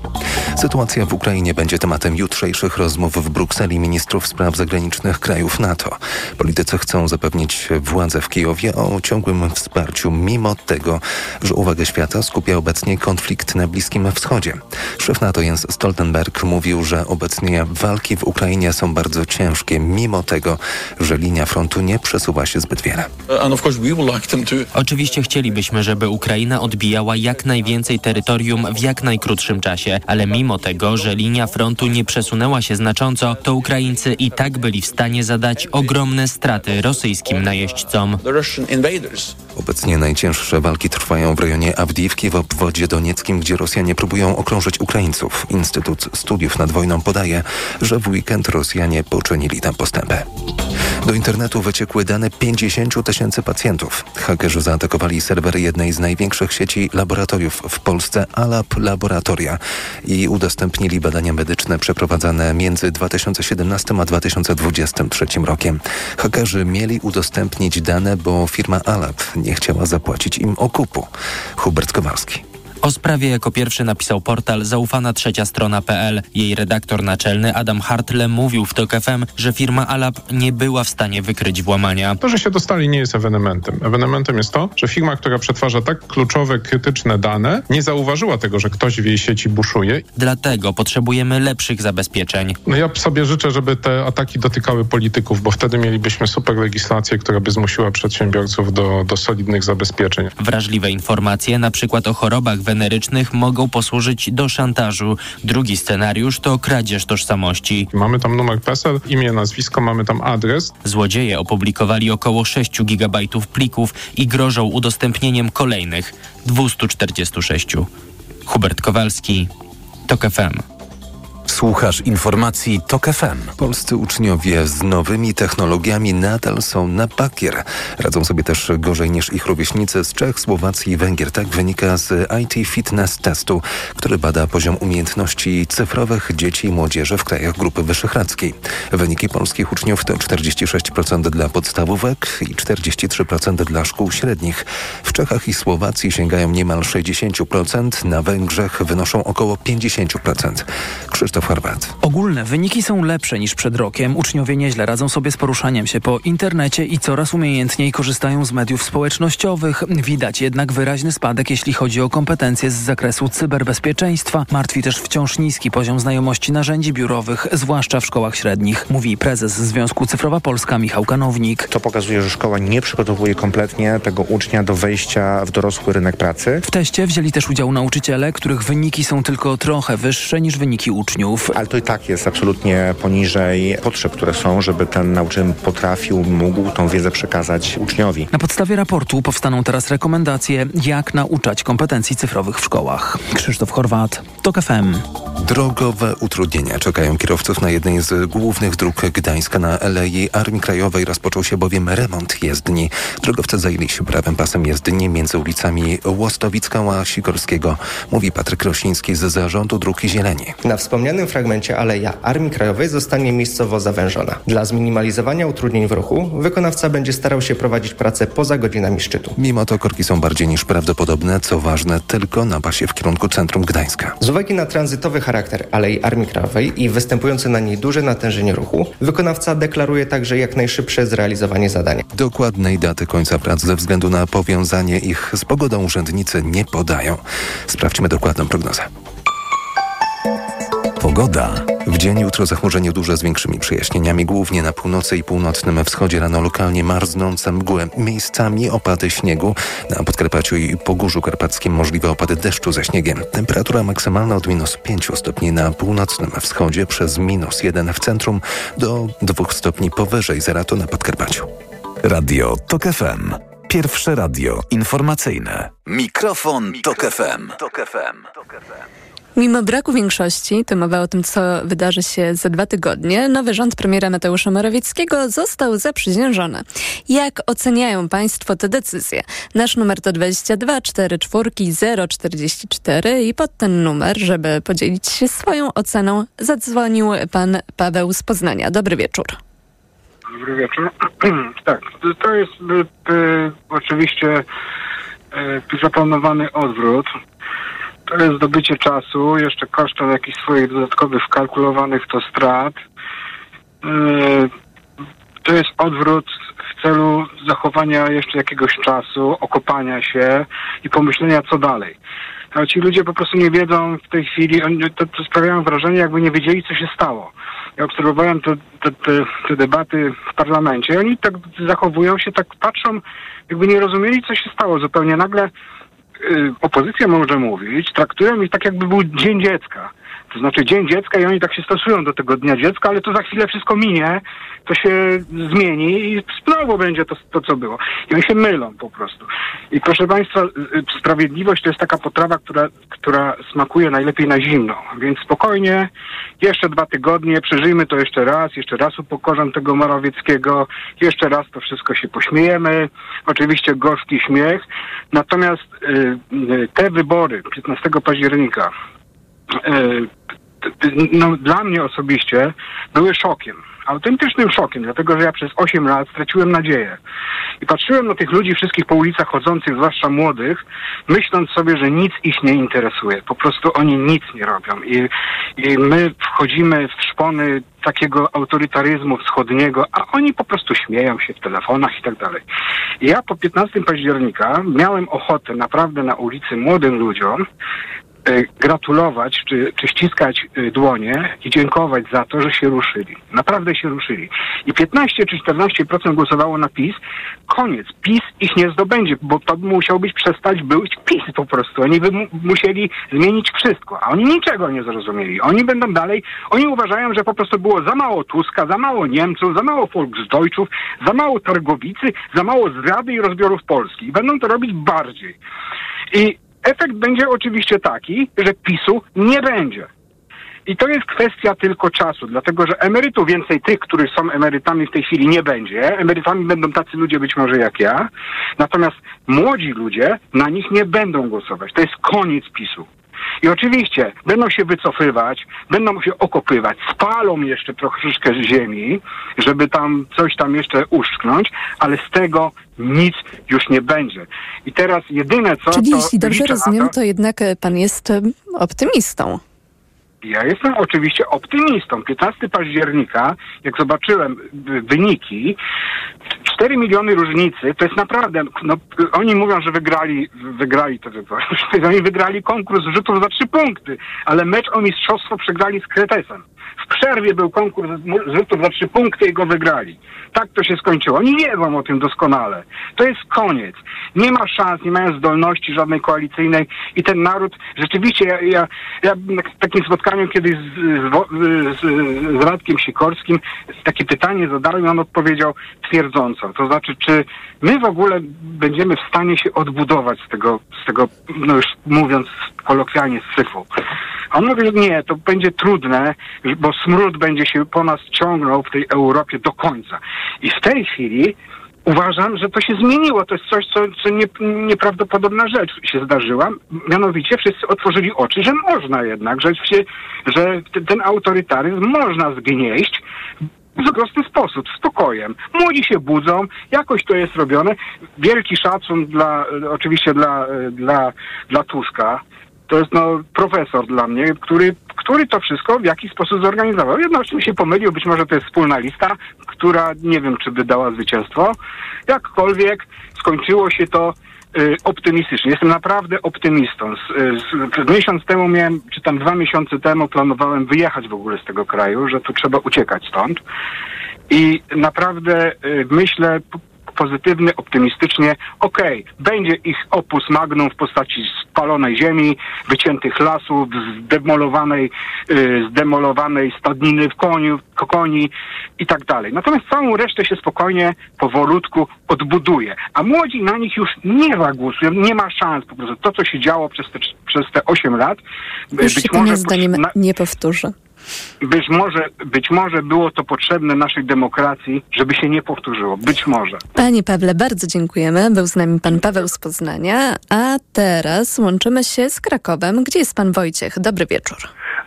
Sytuacja w Ukrainie będzie tematem jutrzejszych rozmów w Brukseli ministrów spraw zagranicznych krajów NATO. Politycy chcą zapewnić władze w Kijowie o ciągłym wsparciu, mimo tego, że uwagę świata skupia obecnie konflikt na Bliskim Wschodzie. Szef NATO Jens Stoltenberg mówił, że obecnie walki w Ukrainie są bardzo ciężkie, mimo tego, że linia frontu nie przesuwa się zbyt wiele. Oczywiście chcielibyśmy, żeby Ukraina odbijała jak najwięcej terytorium w jak najkrótszym czasie, ale mimo tego, że linia frontu nie przesunęła się znacząco, to Ukraińcy i tak byli w stanie zadać ogromne straty rosyjskim najeźdźcom. Obecnie najcięższe walki trwają w rejonie Awdiwki w obwodzie donieckim, gdzie Rosjanie próbują okrążyć Ukraińców. Instytut Studiów nad Wojną podaje, że w weekend Rosjanie poczynili tam postępy. Do internetu wyciekły dane 50 tysięcy pacjentów. Hakerzy zaatakowali serwery jednej z największych sieci laboratoriów w Polsce, Alab Laboratoria i udostępnili badania medyczne przeprowadzane między 2017 a 2023 rokiem. Hakerzy mieli udostępnić dane, bo firma Alab nie chciała zapłacić im okupu. Hubert Kowalski. O sprawie jako pierwszy napisał portal zaufana trzecia strona.pl. Jej redaktor naczelny Adam Hartle mówił w TOK FM, że firma Alab nie była w stanie wykryć włamania. To, że się dostali nie jest ewenementem. Ewenementem jest to, że firma, która przetwarza tak kluczowe, krytyczne dane, nie zauważyła tego, że ktoś w jej sieci buszuje. Dlatego potrzebujemy lepszych zabezpieczeń. No ja sobie życzę, żeby te ataki dotykały polityków, bo wtedy mielibyśmy super legislację, która by zmusiła przedsiębiorców do, do solidnych zabezpieczeń. Wrażliwe informacje, na przykład o chorobach wenerycznych mogą posłużyć do szantażu. Drugi scenariusz to kradzież tożsamości. Mamy tam numer PESEL, imię, nazwisko, mamy tam adres. Złodzieje opublikowali około 6 gigabajtów plików i grożą udostępnieniem kolejnych 246. Hubert Kowalski, TOK FM. Słuchasz informacji TOK FM. Polscy uczniowie z nowymi technologiami nadal są na bakier. Radzą sobie też gorzej niż ich rówieśnicy z Czech, Słowacji i Węgier. Tak wynika z IT Fitness Testu, który bada poziom umiejętności cyfrowych dzieci i młodzieży w krajach Grupy Wyszehradzkiej. Wyniki polskich uczniów to 46% dla podstawówek i 43% dla szkół średnich. W Czechach i Słowacji sięgają niemal 60%, na Węgrzech wynoszą około 50%. Krzysztof Ogólne wyniki są lepsze niż przed rokiem. Uczniowie nieźle radzą sobie z poruszaniem się po internecie i coraz umiejętniej korzystają z mediów społecznościowych. Widać jednak wyraźny spadek, jeśli chodzi o kompetencje z zakresu cyberbezpieczeństwa. Martwi też wciąż niski poziom znajomości narzędzi biurowych, zwłaszcza w szkołach średnich, mówi prezes Związku Cyfrowa Polska Michał Kanownik. To pokazuje, że szkoła nie przygotowuje kompletnie tego ucznia do wejścia w dorosły rynek pracy. W teście wzięli też udział nauczyciele, których wyniki są tylko trochę wyższe niż wyniki uczniów. Ale to i tak jest absolutnie poniżej potrzeb, które są, żeby ten nauczyciel potrafił, mógł tą wiedzę przekazać uczniowi. Na podstawie raportu powstaną teraz rekomendacje, jak nauczać kompetencji cyfrowych w szkołach. Krzysztof Chorwat, TOK FM. Drogowe utrudnienia czekają kierowców na jednej z głównych dróg Gdańska. Na Alei Armii Krajowej rozpoczął się bowiem remont jezdni. Drogowcy zajęli się prawym pasem jezdni między ulicami Łostowicka a Sikorskiego, mówi Patryk Rosiński z Zarządu Dróg Zieleni. Na wspomnianym fragmencie Aleja Armii Krajowej zostanie miejscowo zawężona. Dla zminimalizowania utrudnień w ruchu wykonawca będzie starał się prowadzić pracę poza godzinami szczytu. Mimo to korki są bardziej niż prawdopodobne, co ważne tylko na pasie w kierunku centrum Gdańska. Z uwagi na tranzytowy charakter Alei Armii Krajowej i występujące na niej duże natężenie ruchu, wykonawca deklaruje także jak najszybsze zrealizowanie zadania. Dokładnej daty końca prac ze względu na powiązanie ich z pogodą urzędnicy nie podają. Sprawdźmy dokładną prognozę. Pogoda. W dzień jutro zachmurzenie duże z większymi przejaśnieniami, głównie na północy i północnym wschodzie rano lokalnie marznące mgły, miejscami opady śniegu, na Podkarpaciu i Pogórzu Karpackim możliwe opady deszczu ze śniegiem. Temperatura maksymalna od minus 5 stopni na północnym wschodzie przez minus 1 w centrum do 2 stopni powyżej zera to na Podkarpaciu. Radio TOK FM. Pierwsze radio informacyjne. Mikrofon, Tok FM. Tok FM. Mimo braku większości, to mowa o tym, co wydarzy się za dwa tygodnie, nowy rząd premiera Mateusza Morawieckiego został zaprzysiężony. Jak oceniają Państwo te decyzje? Nasz numer to 22 44 044 i pod ten numer, żeby podzielić się swoją oceną, zadzwonił pan Paweł z Poznania. Dobry wieczór. Dobry wieczór. tak, to- to jest y, y, oczywiście y, zaplanowany odwrót. To jest zdobycie czasu, jeszcze kosztem jakichś swoich dodatkowych wkalkulowanych to strat. Y, to jest odwrót w celu zachowania jeszcze jakiegoś czasu, okopania się i pomyślenia, co dalej. Ale ci ludzie po prostu nie wiedzą w tej chwili, to, to sprawiają wrażenie, jakby nie wiedzieli, co się stało. Ja obserwowałem te, te, te, te debaty w parlamencie oni tak zachowują się, tak patrzą, jakby nie rozumieli, co się stało. Zupełnie nagle opozycja może mówić, traktują ich tak, jakby był Dzień Dziecka. To znaczy Dzień Dziecka i oni tak się stosują do tego Dnia Dziecka, ale to za chwilę wszystko minie, to się zmieni i znowu będzie to, to co było. I oni się mylą po prostu. I proszę Państwa, y, y, sprawiedliwość to jest taka potrawa, która, która smakuje najlepiej na zimno. Więc spokojnie, jeszcze dwa tygodnie, przeżyjmy to jeszcze raz, jeszcze raz upokorzę tego Morawieckiego, jeszcze raz to wszystko się pośmiejemy. Oczywiście gorzki śmiech. Natomiast y, y, te wybory 15 października no, dla mnie osobiście były szokiem. Autentycznym szokiem, dlatego że ja przez 8 lat straciłem nadzieję. I patrzyłem na tych ludzi wszystkich po ulicach chodzących, zwłaszcza młodych, myśląc sobie, że nic ich nie interesuje. Po prostu oni nic nie robią. I, i my wchodzimy w szpony takiego autorytaryzmu wschodniego, a oni po prostu śmieją się w telefonach i tak dalej. Ja po 15 października miałem ochotę naprawdę na ulicy młodym ludziom e, gratulować, czy, czy ściskać e, dłonie i dziękować za to, że się ruszyli. Naprawdę się ruszyli. I 15 czy 14% głosowało na PiS. Koniec. PiS ich nie zdobędzie, bo to musiał być przestać być PiS po prostu. Oni by mu, musieli zmienić wszystko, a oni niczego nie zrozumieli. Oni będą dalej, oni uważają, że po prostu było za mało Tuska, za mało Niemców, za mało Volksdeutschów, za mało Targowicy, za mało zdrady i rozbiorów Polski. I będą to robić bardziej. I efekt będzie oczywiście taki, że PiSu nie będzie. I to jest kwestia tylko czasu, dlatego że emerytów więcej tych, którzy są emerytami w tej chwili nie będzie. Emerytami będą tacy ludzie być może jak ja. Natomiast młodzi ludzie na nich nie będą głosować. To jest koniec PiSu. I oczywiście będą się wycofywać, będą się okopywać, spalą jeszcze troszeczkę ziemi, żeby tam coś tam jeszcze uszczknąć, ale z tego nic już nie będzie. I teraz jedyne co Czyli jeśli dobrze rozumiem, to, to jednak e, pan jest e, optymistą. Ja jestem oczywiście optymistą. 15 października, jak zobaczyłem y, wyniki, 4 miliony różnicy, to jest naprawdę, no, oni mówią, że wygrali, wygrali to wybory. Oni wygrali konkurs rzutów za trzy punkty, ale mecz o mistrzostwo przegrali z Kretesem. W przerwie był konkurs rzutów za trzy punkty i go wygrali. Tak to się skończyło. Oni wiedzą o tym doskonale. To jest koniec. Nie ma szans, nie mają zdolności żadnej koalicyjnej i ten naród, rzeczywiście, ja, ja, ja na takim spotkaniu kiedyś z, z, z, z Radkiem Sikorskim takie pytanie zadałem i on odpowiedział twierdząco. To znaczy, czy my w ogóle będziemy w stanie się odbudować z tego, z tego no już mówiąc kolokwialnie, z syfu. A on mówi, że nie, to będzie trudne, bo smród będzie się po nas ciągnął w tej Europie do końca. I w tej chwili uważam, że to się zmieniło. To jest coś, co, co nie, nieprawdopodobna rzecz się zdarzyła. Mianowicie wszyscy otworzyli oczy, że można jednak, że, się, że ten autorytaryzm można zgnieść w prosty sposób, spokojem. Młodzi się budzą, jakoś to jest robione. Wielki szacun dla, e, oczywiście dla, e, dla, dla Tuska. To jest no profesor dla mnie, który, który to wszystko w jakiś sposób zorganizował. Jednocześnie się pomylił, być może to jest wspólna lista, która nie wiem, czy by dała zwycięstwo. Jakkolwiek skończyło się to optymistycznie. Jestem naprawdę optymistą. Z miesiąc temu miałem, czy tam dwa miesiące temu planowałem wyjechać w ogóle z tego kraju, że tu trzeba uciekać stąd. I naprawdę y, myślę p- pozytywnie, optymistycznie, okej, będzie ich opus magnum w postaci spalonej ziemi, wyciętych lasów, zdemolowanej, y, zdemolowanej stadniny w koniu, koni i tak dalej. Natomiast całą resztę się spokojnie, powolutku odbuduje. A młodzi na nich już nie zagłosują, nie ma szans po prostu. To, co się działo przez te, przez te 8 lat, Już się być pana może zdaniem na- nie powtórzy. Być może, być może było to potrzebne naszej demokracji, żeby się nie powtórzyło. Być może. Panie Pawle, bardzo dziękujemy. Był z nami pan Paweł z Poznania, a teraz łączymy się z Krakowem. Gdzie jest pan Wojciech? Dobry wieczór.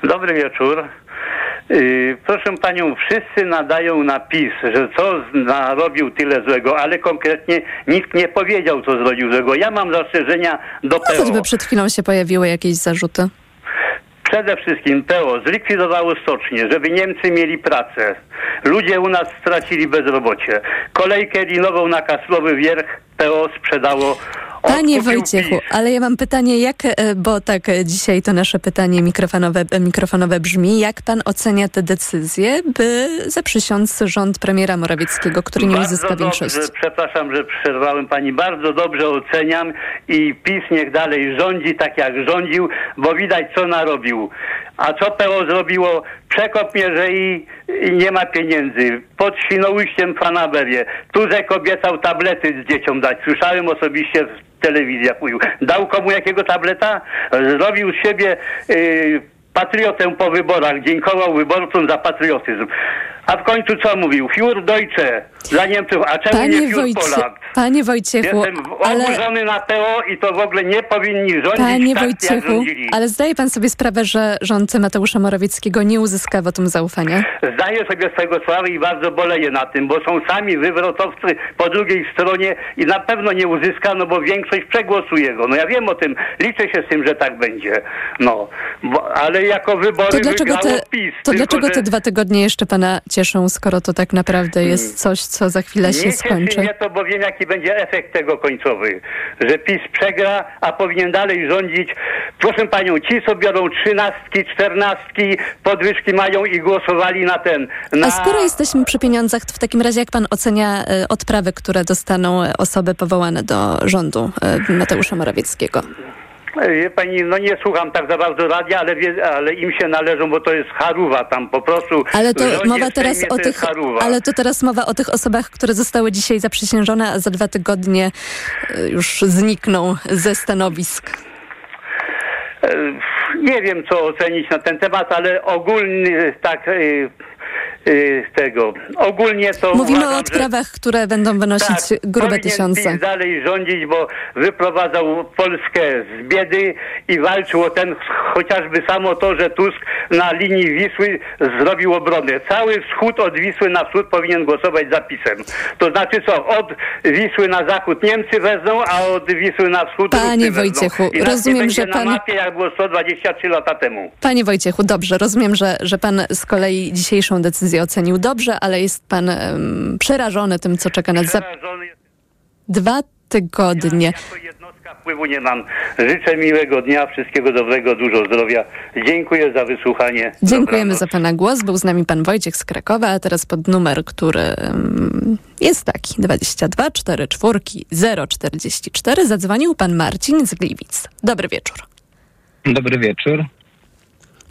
Dobry wieczór. Yy, proszę panią, wszyscy nadają na PiS, że co z- narobił tyle złego, ale konkretnie nikt nie powiedział, co zrobił złego. Ja mam zastrzeżenia do No choćby PO. przed chwilą się pojawiły jakieś zarzuty. Przede wszystkim PO zlikwidowało stocznie, żeby Niemcy mieli pracę. Ludzie u nas stracili bezrobocie. Kolejkę linową na Kaslowy Wierch PO sprzedało Panie Wojciechu, ale ja mam pytanie, jak, e, bo tak e, dzisiaj to nasze pytanie mikrofonowe, e, mikrofonowe brzmi, jak pan ocenia te decyzje, by zaprzysiąc rząd premiera Morawieckiego, który nie Bardzo uzyska dobrze, większości? Przepraszam, że przerwałem pani. Bardzo dobrze oceniam i PiS niech dalej rządzi tak jak rządził, bo widać co narobił. A co PO zrobiło? Przekop i nie ma pieniędzy. Pod Świnoujściem fanaberie. Tuzek obiecał tablety z dzieciom dać. Słyszałem osobiście w telewizji jak mówił. Dał komu jakiego tableta? Zrobił z siebie y, patriotę po wyborach. Dziękował wyborcom za patriotyzm. A w końcu co mówił? Fiur Deutsche dla Niemców, a czemu Panie, nie Fiur Wojcie, Polak? panie Wojciechu, Jestem ale... oburzony na PO i to w ogóle nie powinni rządzić Panie tak, Wojciechu, ale zdaje pan sobie sprawę, że rząd Mateusza Morawieckiego nie uzyska wotum zaufania? Zdaję sobie z tego sprawę i bardzo boleję na tym, bo są sami wywrotowcy po drugiej stronie i na pewno nie uzyska, no bo większość przegłosuje go. No ja wiem o tym, liczę się z tym, że tak będzie. No, bo, ale jako wybory To dlaczego, wygrało te, PiS. to tylko, dlaczego że te dwa tygodnie jeszcze pana cieszą, skoro to tak naprawdę jest coś, co za chwilę się nie skończy? mnie to, bo wiem jaki będzie efekt tego końcowy. Że PiS przegra, a powinien dalej rządzić. Proszę panią, ci co biorą trzynastki, czternastki, podwyżki mają i głosowali na ten. Na... A skoro jesteśmy przy pieniądzach, to w takim razie jak pan ocenia e, odprawy, które dostaną e, osoby powołane do rządu e, Mateusza Morawieckiego? Wie pani, no nie słucham tak za bardzo radia, ale, wie, ale im się należą, bo to jest haruwa tam po prostu. Ale to rządzie, mowa teraz Sejmie o tych, ale to teraz mowa o tych osobach, które zostały dzisiaj zaprzysiężone, a za dwa tygodnie e, już znikną ze stanowisk. E, Nie wiem, co ocenić na ten temat, ale ogólnie tak e, tego. Ogólnie to Mówimy uważam, o że- odprawach, które będą wynosić Tak, grube tysiące. Dalej rządzić, bo wyprowadzał Polskę z biedy i walczył o ten chociażby samo to, że Tusk na linii Wisły zrobił obronę. Cały wschód od Wisły na wschód powinien głosować za PiSem. To znaczy co, od Wisły na zachód Niemcy wezmą, a od Wisły na wschód Panie wezmą. Wojciechu, I nas rozumiem, że pan- na mapie, jak było 123 lata temu. Panie Wojciechu, dobrze, rozumiem, że, że pan z kolei dzisiejszą decyzję ocenił dobrze, ale jest pan em, przerażony tym, co czeka nas za dwa tygodnie. Wpływu nie mam. Życzę miłego dnia, wszystkiego dobrego, dużo zdrowia. Dziękuję za wysłuchanie. Dziękujemy za pana głos. Był z nami pan Wojciech z Krakowa, a teraz pod numer, który jest taki 22 44 044 zadzwonił pan Marcin z Gliwic. Dobry wieczór. Dobry wieczór.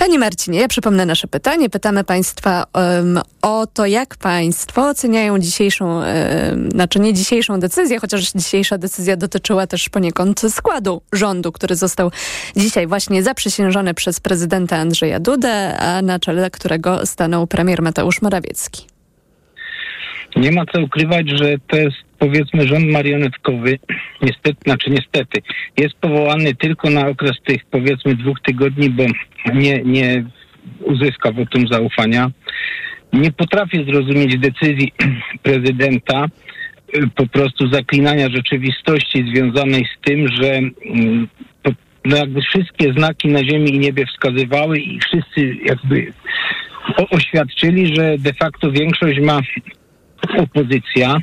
Panie Marcinie, ja przypomnę nasze pytanie. Pytamy Państwa em, o to, jak Państwo oceniają dzisiejszą, em, znaczy nie dzisiejszą decyzję, chociaż dzisiejsza decyzja dotyczyła też poniekąd składu rządu, który został dzisiaj właśnie zaprzysiężony przez prezydenta Andrzeja Dudę, a na czele którego stanął premier Mateusz Morawiecki. Nie ma co ukrywać, że to jest powiedzmy rząd marionetkowy. Niestety, znaczy niestety, jest powołany tylko na okres tych powiedzmy dwóch tygodni, bo nie, nie uzyska wotum zaufania. Nie potrafię zrozumieć decyzji prezydenta, y, po prostu zaklinania rzeczywistości związanej z tym, że mm, no jakby wszystkie znaki na ziemi i niebie wskazywały i wszyscy jakby oświadczyli, że de facto większość ma opozycja,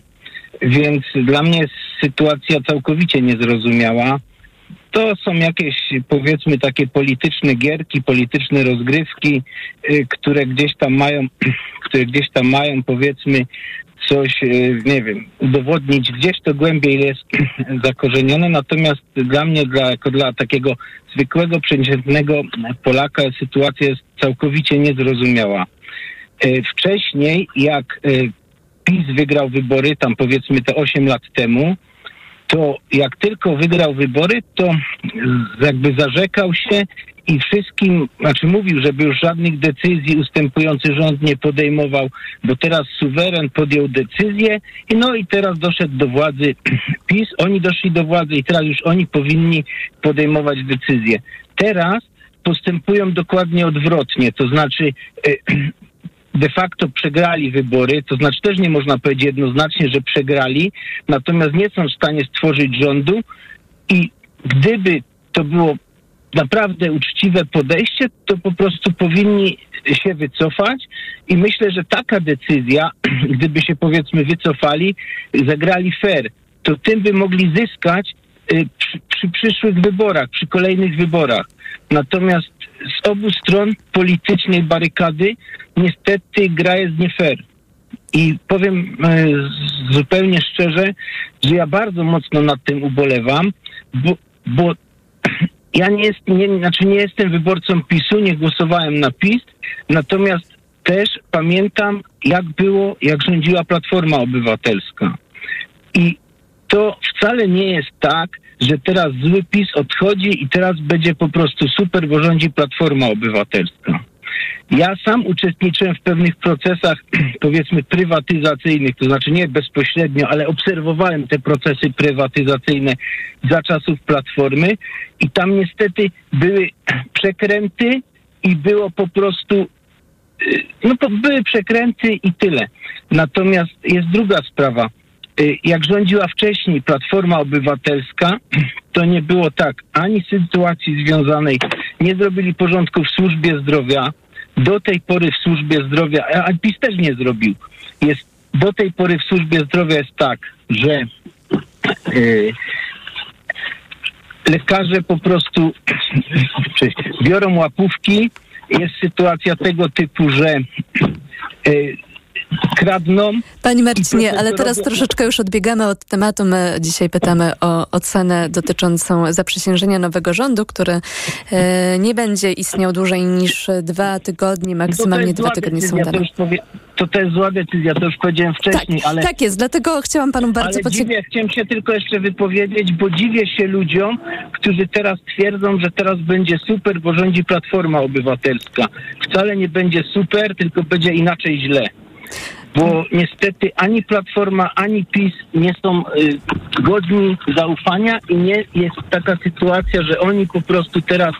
więc dla mnie jest sytuacja całkowicie niezrozumiała. To są jakieś, powiedzmy, takie polityczne gierki, polityczne rozgrywki, y, które gdzieś tam mają, które gdzieś tam mają, powiedzmy, coś, y, nie wiem, udowodnić. Gdzieś to głębiej jest zakorzenione, natomiast dla mnie, dla, dla takiego zwykłego, przeciętnego Polaka sytuacja jest całkowicie niezrozumiała. Y, Wcześniej, jak PiS wygrał wybory, tam powiedzmy te 8 lat temu, to jak tylko wygrał wybory, to jakby zarzekał się i wszystkim, znaczy mówił, żeby już żadnych decyzji ustępujący rząd nie podejmował, bo teraz suweren podjął decyzję i no i teraz doszedł do władzy PiS, oni doszli do władzy i teraz już oni powinni podejmować decyzje. Teraz postępują dokładnie odwrotnie. To znaczy, e, de facto przegrali wybory, to znaczy też nie można powiedzieć jednoznacznie, że przegrali, natomiast nie są w stanie stworzyć rządu i gdyby to było naprawdę uczciwe podejście, to po prostu powinni się wycofać i myślę, że taka decyzja, gdyby się powiedzmy wycofali, zagrali fair, to tym by mogli zyskać y, przy, przy przyszłych wyborach, przy kolejnych wyborach. Natomiast z obu stron politycznej barykady niestety gra jest nie fair. I powiem e, zupełnie szczerze, że ja bardzo mocno nad tym ubolewam, bo, bo ja nie, jest, nie, znaczy nie jestem wyborcą PiSu, nie głosowałem na PiS, natomiast też pamiętam, jak było, jak rządziła Platforma Obywatelska. I to wcale nie jest tak, że teraz zły PiS odchodzi i teraz będzie po prostu super, bo rządzi Platforma Obywatelska. Ja sam uczestniczyłem w pewnych procesach, powiedzmy, prywatyzacyjnych, to znaczy nie bezpośrednio, ale obserwowałem te procesy prywatyzacyjne za czasów Platformy i tam niestety były przekręty i było po prostu y, no to były przekręty i tyle. Natomiast jest druga sprawa. Y, Jak rządziła wcześniej Platforma Obywatelska, to nie było tak ani sytuacji związanej, nie zrobili porządku w służbie zdrowia. Do tej pory w służbie zdrowia, a PiS też nie zrobił. Jest, do tej pory w służbie zdrowia jest tak, że y, lekarze po prostu biorą łapówki. Jest sytuacja tego typu, że y, kradną. Panie Marcinie, ale teraz troszeczkę już odbiegamy od tematu. My dzisiaj pytamy o ocenę dotyczącą zaprzysiężenia nowego rządu, który e, nie będzie istniał dłużej niż dwa tygodnie, maksymalnie dwa tygodnie są dane. to, to jest zła decyzja, to już powiedziałem wcześniej, ale... Tak jest, dlatego chciałam panu bardzo podziękować. chciałem się tylko jeszcze wypowiedzieć, bo dziwię się ludziom, którzy teraz twierdzą, że teraz będzie super, bo rządzi Platforma Obywatelska. Wcale nie będzie super, tylko będzie inaczej źle. Bo niestety ani Platforma, ani PiS nie są y, godni zaufania i nie jest taka sytuacja, że oni po prostu teraz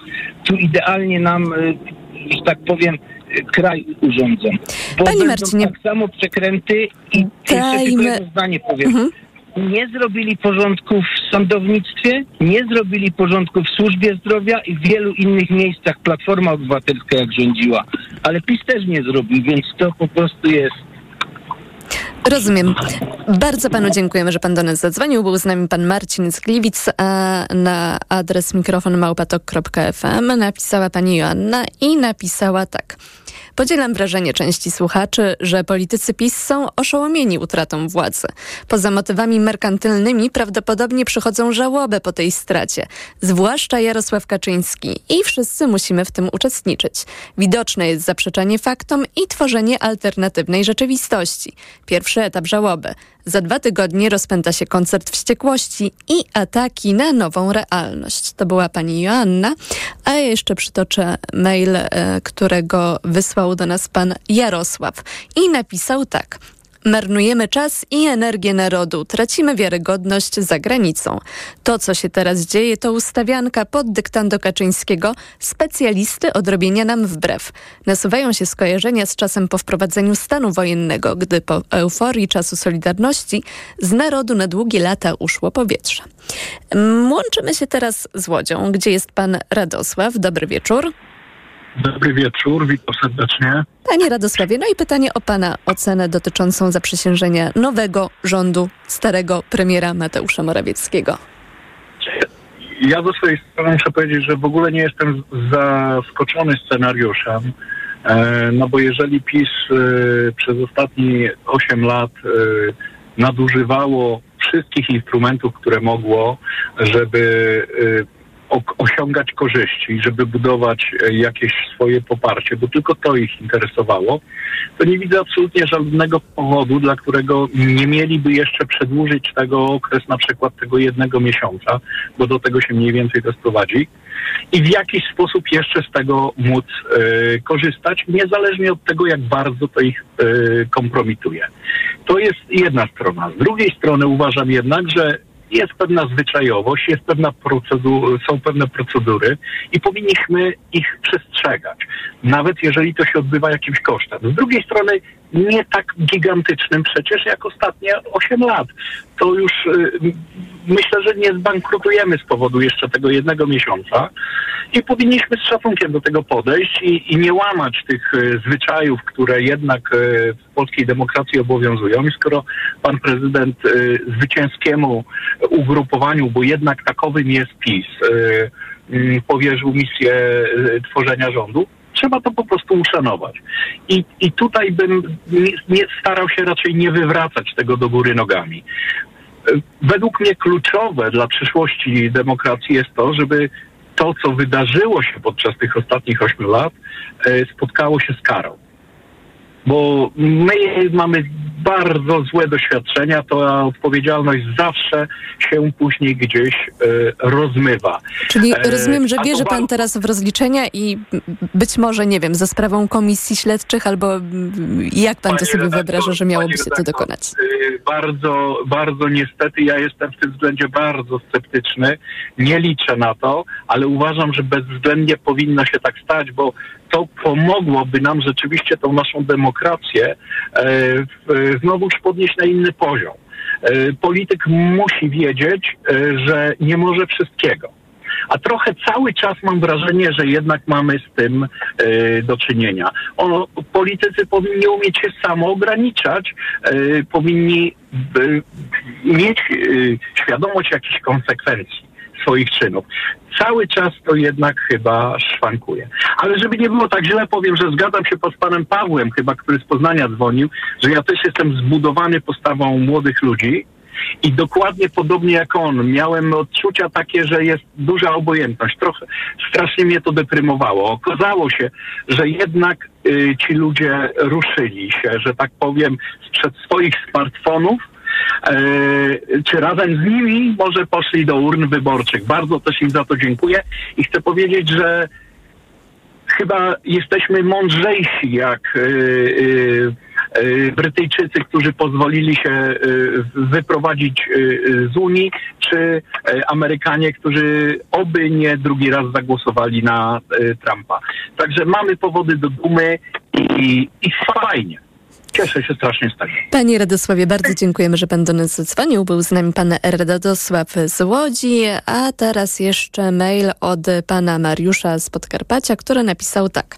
tu idealnie nam, y, że tak powiem, y, kraj urządzą. Bo Panie będą Marcinie, tak samo przekręty i jeszcze tylko dajmy- zdanie powiem. Mhm. Nie zrobili porządku w sądownictwie, nie zrobili porządku w służbie zdrowia i w wielu innych miejscach Platforma Obywatelska jak rządziła. Ale PiS też nie zrobił, więc to po prostu jest Rozumiem. Bardzo panu dziękujemy, że pan do nas zadzwonił. Był z nami pan Marcin z Gliwic, a na adres mikrofonmałpatok.fm napisała pani Joanna i napisała tak. Podzielam wrażenie części słuchaczy, że politycy PiS są oszołomieni utratą władzy. Poza motywami merkantylnymi prawdopodobnie przychodzą żałoby po tej stracie, zwłaszcza Jarosław Kaczyński i wszyscy musimy w tym uczestniczyć. Widoczne jest zaprzeczanie faktom i tworzenie alternatywnej rzeczywistości. Pierwszy etap żałoby. Za dwa tygodnie rozpęta się koncert wściekłości i ataki na nową realność. To była pani Joanna, a ja jeszcze przytoczę mail, e, którego wysłał do nas pan Jarosław i napisał tak. Marnujemy czas i energię narodu, tracimy wiarygodność za granicą. To, co się teraz dzieje, to ustawianka pod dyktando Kaczyńskiego, specjalisty od robienia nam wbrew. Nasuwają się skojarzenia z czasem po wprowadzeniu stanu wojennego, gdy po euforii czasu Solidarności z narodu na długie lata uszło powietrze. Łączymy się teraz z Łodzią, gdzie jest pan Radosław. Dobry wieczór. Dobry wieczór, witam serdecznie. Panie Radosławie, no i pytanie o Pana ocenę dotyczącą zaprzysiężenia nowego rządu starego premiera Mateusza Morawieckiego. Ja ze swojej strony muszę powiedzieć, że w ogóle nie jestem zaskoczony scenariuszem, e, no bo jeżeli PiS e, przez ostatnie 8 lat e, nadużywało wszystkich instrumentów, które mogło, żeby osiągać korzyści, żeby budować e, jakieś swoje poparcie, bo tylko to ich interesowało, to nie widzę absolutnie żadnego powodu, dla którego nie mieliby jeszcze przedłużyć tego okres na przykład tego jednego miesiąca, bo do tego się mniej więcej to sprowadzi i w jakiś sposób jeszcze z tego móc e, korzystać, niezależnie od tego, jak bardzo to ich e, kompromituje. To jest jedna strona. Z drugiej strony uważam jednak, że jest pewna zwyczajowość, jest pewna procedur, są pewne procedury i powinniśmy ich przestrzegać, nawet jeżeli to się odbywa jakimś kosztem. Z drugiej strony nie tak gigantycznym przecież jak ostatnie 8 lat. To już y, myślę, że nie zbankrutujemy z powodu jeszcze tego jednego miesiąca i powinniśmy z szacunkiem do tego podejść i, i nie łamać tych y, zwyczajów, które jednak y, polskiej demokracji obowiązują. I skoro pan prezydent y, zwycięskiemu ugrupowaniu, bo jednak takowym jest PiS, y, y, powierzył misję tworzenia rządu, trzeba to po prostu uszanować. I, i tutaj bym nie, nie starał się raczej nie wywracać tego do góry nogami. Według mnie kluczowe dla przyszłości demokracji jest to, żeby to, co wydarzyło się podczas tych ostatnich ośmiu lat, spotkało się z karą. Bo my mamy bardzo złe doświadczenia, to odpowiedzialność zawsze się później gdzieś y, rozmywa. Czyli E, rozumiem, że wierzy pan teraz w rozliczenia i być może, nie wiem, za sprawą komisji śledczych albo mm, jak pan to sobie redaktor, wyobraża, że miałoby się to dokonać? y, Bardzo, bardzo niestety ja jestem w tym względzie bardzo sceptyczny. Nie liczę na to, ale uważam, że bezwzględnie powinno się tak stać, bo to pomogłoby nam rzeczywiście tą naszą demokrację e, znowuż podnieść na inny poziom. E, Polityk musi wiedzieć, e, że nie może wszystkiego. A trochę cały czas mam wrażenie, że jednak mamy z tym do czynienia. O, politycy powinni umieć się samo ograniczać, e, powinni mieć świadomość jakichś konsekwencji swoich czynów. Cały czas to jednak chyba szwankuje. Ale żeby nie było tak źle, powiem, że zgadzam się z panem Pawłem, chyba, który z Poznania dzwonił, że ja też jestem zbudowany postawą młodych ludzi, i dokładnie podobnie jak on, miałem odczucia takie, że jest duża obojętność. Trochę strasznie mnie to deprymowało. Okazało się, że jednak y, ci ludzie ruszyli się, że tak powiem, sprzed swoich smartfonów, czy razem z nimi może poszli do urn wyborczych. Bardzo też im za to dziękuję i chcę powiedzieć, że chyba jesteśmy mądrzejsi jak y, y, Brytyjczycy, którzy pozwolili się wyprowadzić z Unii, czy Amerykanie, którzy oby nie drugi raz zagłosowali na Trumpa. Także mamy powody do dumy i, i fajnie. Cieszę się strasznie z tego. Panie Radosławie, bardzo dziękujemy, że pan do nas zadzwonił. Był z nami pan Radosław z Łodzi, a teraz jeszcze mail od pana Mariusza z Podkarpacia, który napisał tak.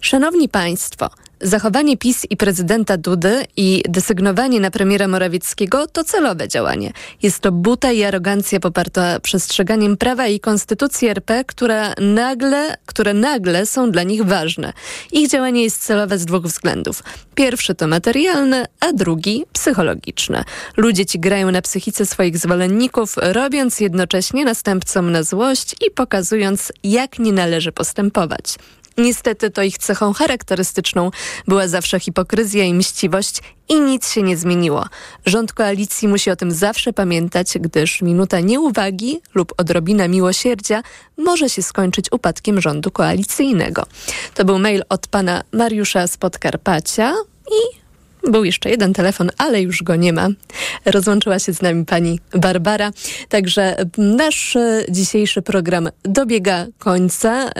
Szanowni Państwo, zachowanie PiS i prezydenta Dudy i desygnowanie na premiera Morawieckiego to celowe działanie. Jest to buta i arogancja poparta przestrzeganiem prawa i konstytucji RP, która nagle, które nagle są dla nich ważne. Ich działanie jest celowe z dwóch względów. Pierwszy to materialny, a drugi psychologiczny. Ludzie ci grają na psychice swoich zwolenników, robiąc jednocześnie następcom na złość i pokazując, jak nie należy postępować. Niestety to ich cechą charakterystyczną była zawsze hipokryzja i mściwość i nic się nie zmieniło. Rząd koalicji musi o tym zawsze pamiętać, gdyż minuta nieuwagi lub odrobina miłosierdzia może się skończyć upadkiem rządu koalicyjnego. To był mail od pana Mariusza z Podkarpacia i był jeszcze jeden telefon, ale już go nie ma. Rozłączyła się z nami pani Barbara. Także nasz e, dzisiejszy program dobiega końca.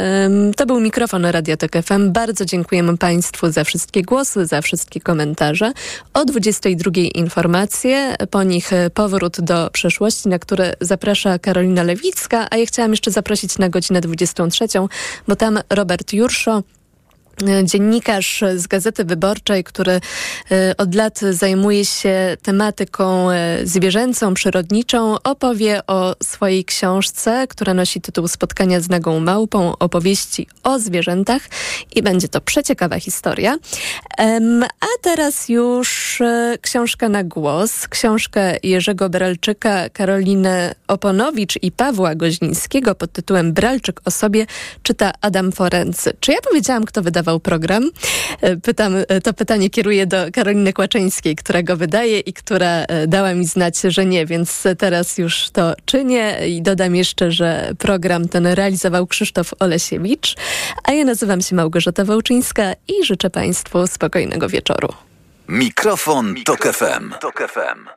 To był mikrofon Radia Tok FM. Bardzo dziękujemy Państwu za wszystkie głosy, za wszystkie komentarze. O 22 informacje, po nich e, powrót do przeszłości, na które zaprasza Karolina Lewicka, a ja chciałam jeszcze zaprosić na godzinę 23, bo tam Robert Jurszo dziennikarz z Gazety Wyborczej, który e, od lat zajmuje się tematyką e, zwierzęcą, przyrodniczą, opowie o swojej książce, która nosi tytuł Spotkania z nagą małpą, opowieści o zwierzętach i będzie to przeciekawa historia. A teraz już e, książka na głos, książkę Jerzego Bralczyka, Karoliny Oponowicz i Pawła Goźnińskiego pod tytułem Bralczyk o sobie czyta Adam Forency. Czy ja powiedziałam, kto wydawał program? E, Pytam, e, to pytanie kieruję do Karoliny Kłaczyńskiej, która go wydaje i która e, dała mi znać, że nie, więc teraz już to czynię i dodam jeszcze, że program ten realizował Krzysztof Olesiewicz, a ja nazywam się Małgorzata Wołczyńska i życzę Państwu spokojnego wieczoru. Mikrofon, Tok FM. Tok FM.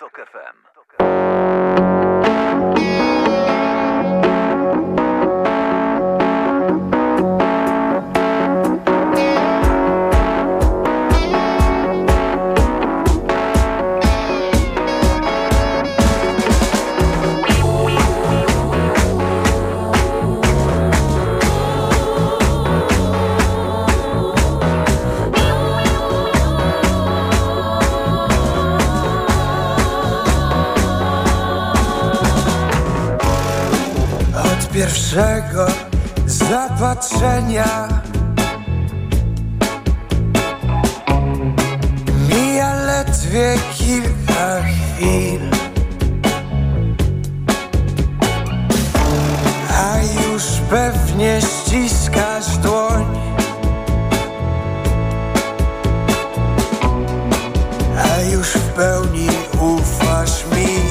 Pierwszego zapatrzenia. Mija ledwie kilka chwil. A już pewnie ściskasz dłoń. A już w pełni ufasz mi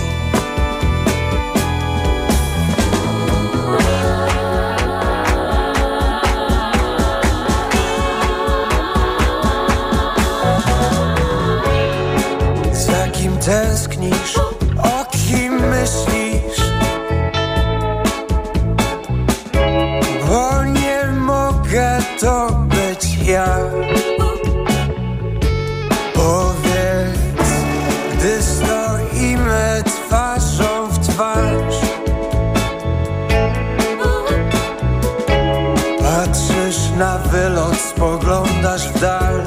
tęsknisz, o kim myślisz. Bo nie mogę to być ja. Powiedz, gdy stoimy twarzą w twarz. Patrzysz na wylot, spoglądasz w dal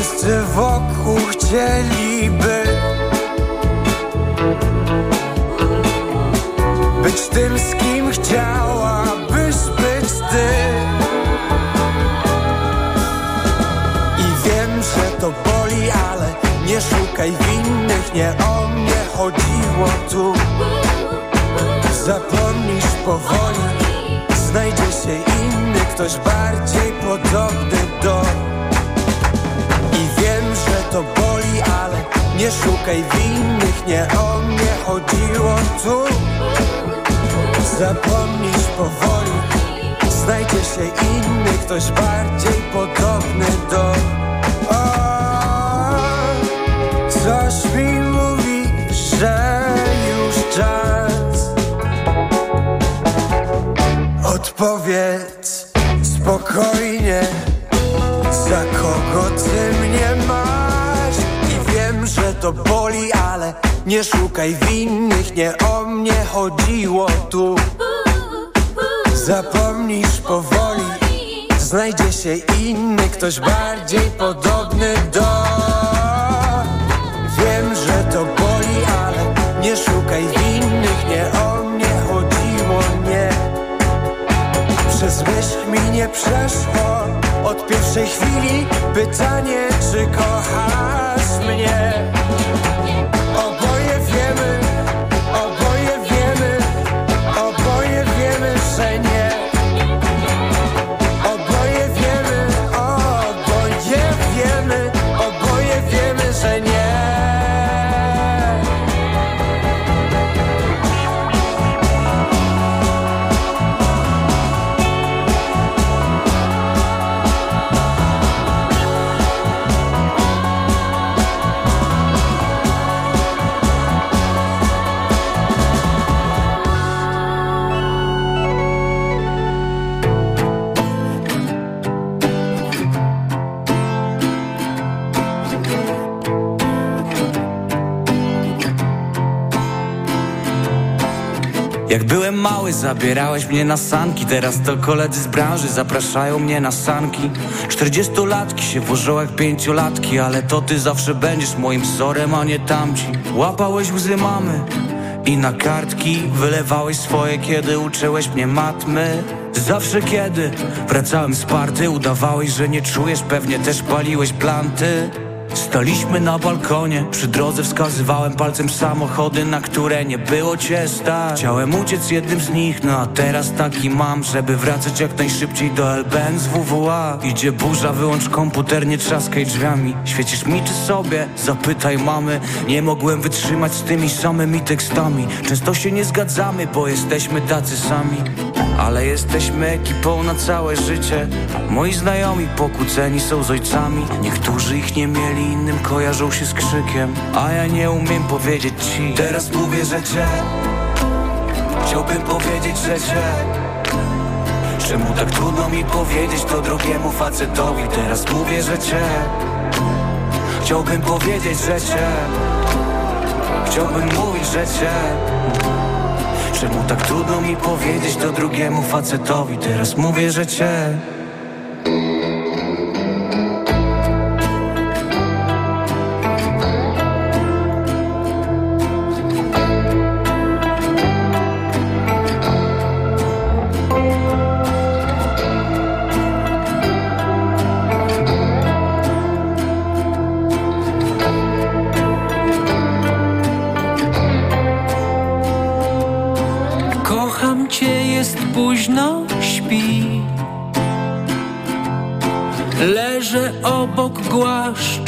Wszyscy wokół chcieliby Być tym, z kim chciałabyś być ty. I wiem, że to boli, ale nie szukaj winnych Nie o mnie chodziło tu. Zapomnisz powoli Znajdzie się inny, ktoś bardziej podobny to boli, ale nie szukaj winnych, nie o mnie chodziło tu. Zapomnisz powoli, znajdzie się inny, ktoś bardziej podobny do. O, coś mi mówi, że już czas. Odpowiedz spokojnie. Za kogo ty mnie masz? Że to boli, ale nie szukaj winnych, nie o mnie chodziło tu. Zapomnisz powoli, znajdzie się inny, ktoś bardziej podobny do. Wiem, że to boli, ale nie szukaj winnych, nie o mnie chodziło, nie. Przez myśl mi nie przeszło od pierwszej chwili pytanie, czy kochasz mnie. Jak byłem mały, zabierałeś mnie na sanki. Teraz to koledzy z branży zapraszają mnie na sanki. Czterdziestolatki się wożą jak pięciolatki Ale to ty zawsze będziesz moim wzorem, a nie tamci. Łapałeś łzy mamy i na kartki Wylewałeś swoje, kiedy uczyłeś mnie matmy Zawsze kiedy wracałem z party Udawałeś, że nie czujesz, pewnie też paliłeś planty Staliśmy na balkonie, przy drodze wskazywałem palcem samochody, na które nie było cię stać. Chciałem uciec jednym z nich, no a teraz taki mam, żeby wracać jak najszybciej do LBN z WWA Idzie burza, wyłącz komputer, nie trzaskaj drzwiami. Świecisz mi czy sobie? Zapytaj mamy. Nie mogłem wytrzymać z tymi samymi tekstami. Często się nie zgadzamy, bo jesteśmy tacy sami. Ale jesteśmy ekipą na całe życie. Moi znajomi pokłóceni są z ojcami. Niektórzy ich nie mieli, innym kojarzą się z krzykiem A ja nie umiem powiedzieć ci. Teraz mówię, że cię. Chciałbym powiedzieć, że cię. Czemu tak trudno mi powiedzieć to drugiemu facetowi? Teraz mówię, że cię. Chciałbym powiedzieć, że cię. Chciałbym mówić, że cię. Czemu tak trudno mi powiedzieć to drugiemu facetowi? Teraz mówię, że cię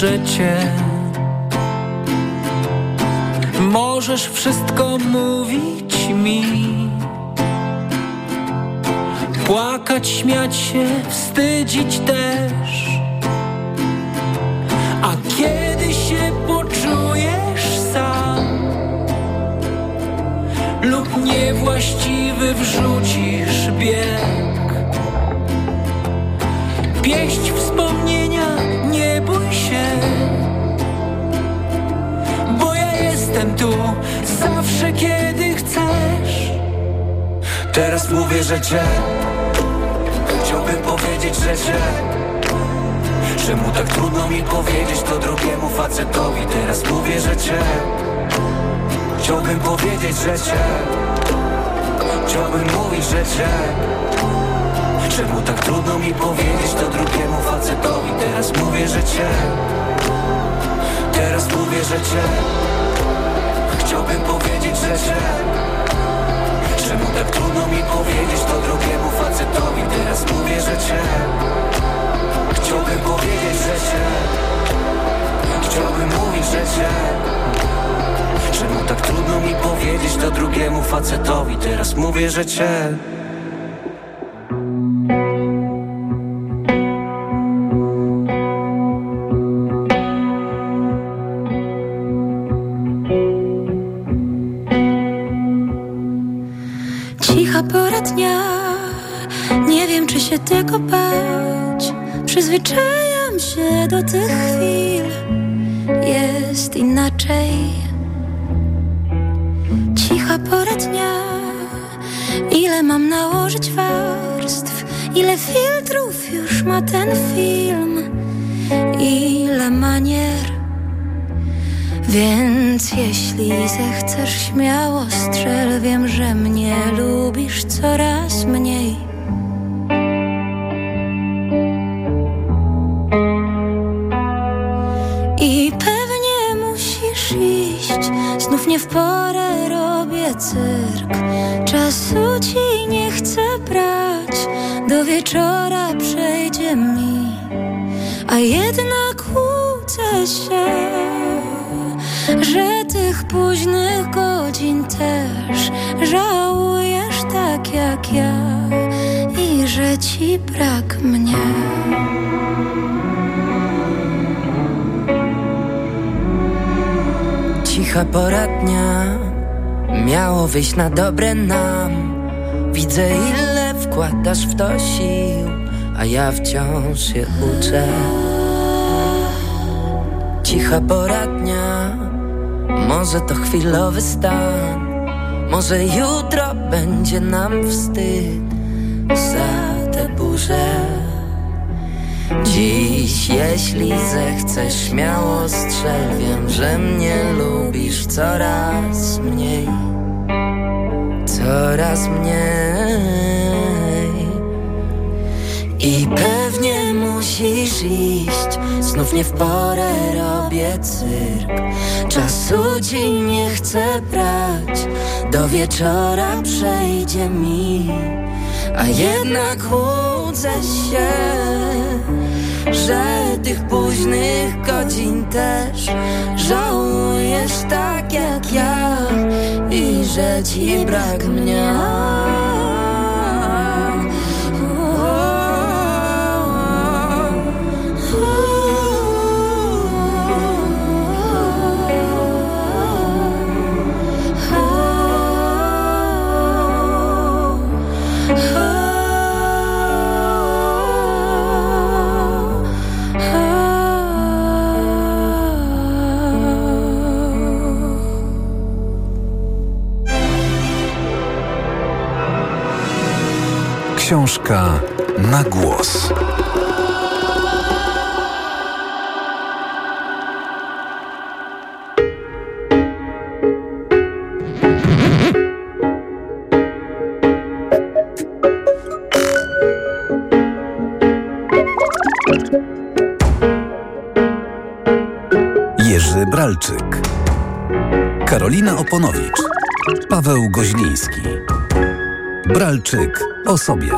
głaszczę cię Możesz wszystko mówić mi. Płakać, śmiać się, wstydzić też Że cię Chciałbym powiedzieć, że cię. Czemu tak trudno mi powiedzieć to drugiemu facetowi? Teraz mówię, że cię Chciałbym powiedzieć, że cię. Chciałbym mówić, że cię. Czemu tak trudno mi powiedzieć to drugiemu facetowi? Teraz mówię, że cię. Teraz mówię, że cię. Chciałbym powiedzieć, że cię tak trudno mi powiedzieć to drugiemu facetowi. Teraz mówię, że cię. Chciałbym powiedzieć, że cię. Chciałbym mówić, że cię. Czemu tak trudno mi powiedzieć to drugiemu facetowi? Teraz mówię, że cię Przyzwyczajam się do tych chwil, jest inaczej. Cicha pora dnia, ile mam nałożyć warstw, ile filtrów już ma ten film, ile manier. Więc jeśli zechcesz śmiało strzel Wiem, że mnie lubisz coraz mniej porę robię cyrk Czasu ci nie chcę brać Do wieczora przejdzie mi A jednak łudzę się że tych późnych godzin też żałujesz tak jak ja i że ci brak mnie. Cicha pora dnia Miało wyjść na dobre nam. Widzę ile wkładasz w to sił A ja wciąż się uczę. Cicha pora dnia Może to chwilowy stan. Może jutro będzie nam wstyd Za te burze Dziś, jeśli zechcesz, śmiało strzel. Wiem, że mnie lubisz coraz mniej. Coraz mniej. I pewnie musisz iść. Znów nie w porę robię cyrk. Czasu ci nie chcę brać. Do wieczora przejdzie mi. A jednak łudzę się że tych późnych godzin też żałujesz tak jak ja i że ci brak mnie. Książka na głos. Jerzy Bralczyk, Karolina Oponowicz, Paweł Goźliński. Bralczyk o sobie.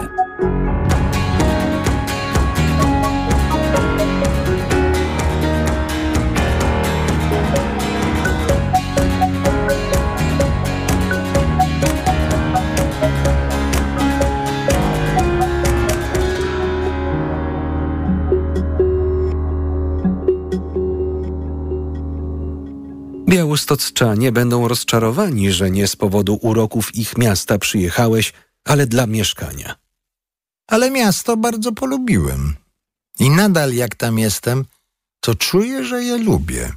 Białostocczanie będą rozczarowani, że nie z powodu uroków ich miasta przyjechałeś, ale dla mieszkania. Ale miasto bardzo polubiłem. I nadal jak tam jestem, to czuję, że je lubię.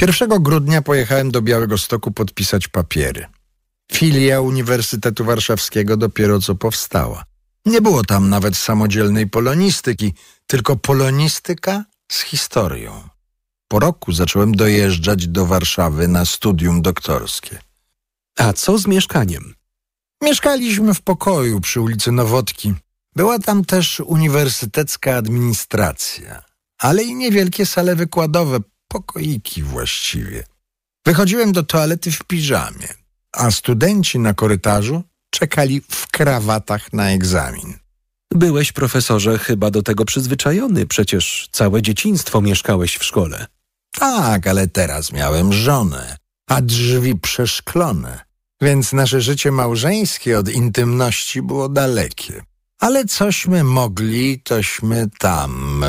1 grudnia pojechałem do Białego Stoku podpisać papiery. Filia Uniwersytetu Warszawskiego dopiero co powstała. Nie było tam nawet samodzielnej polonistyki, tylko polonistyka z historią. Po roku zacząłem dojeżdżać do Warszawy na studium doktorskie. A co z mieszkaniem? Mieszkaliśmy w pokoju przy ulicy Nowotki. Była tam też uniwersytecka administracja, ale i niewielkie sale wykładowe, pokoiki właściwie. Wychodziłem do toalety w piżamie, a studenci na korytarzu czekali w krawatach na egzamin. Byłeś, profesorze, chyba do tego przyzwyczajony, przecież całe dzieciństwo mieszkałeś w szkole. Tak, ale teraz miałem żonę, a drzwi przeszklone, więc nasze życie małżeńskie od intymności było dalekie. Ale cośmy mogli, tośmy tam.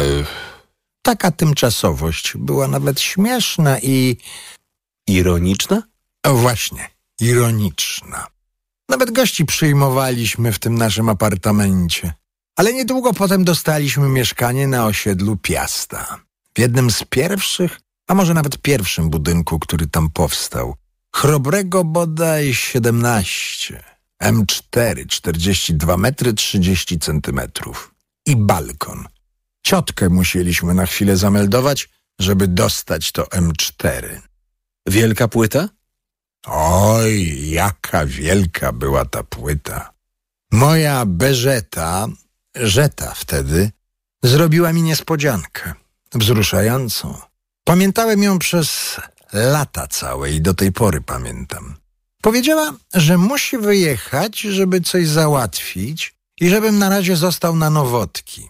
Taka tymczasowość była nawet śmieszna i. Ironiczna? O, właśnie, ironiczna. Nawet gości przyjmowaliśmy w tym naszym apartamencie. Ale niedługo potem dostaliśmy mieszkanie na osiedlu Piasta. W jednym z pierwszych, a może nawet pierwszym budynku, który tam powstał. Chrobrego bodaj 17. M4, 42 metry 30 centymetrów. I balkon. Ciotkę musieliśmy na chwilę zameldować, żeby dostać to M4. Wielka płyta? Oj, jaka wielka była ta płyta. Moja Beżeta, Żeta wtedy, zrobiła mi niespodziankę. Wzruszającą. Pamiętałem ją przez lata całe i do tej pory pamiętam. Powiedziała, że musi wyjechać, żeby coś załatwić i żebym na razie został na Nowotki.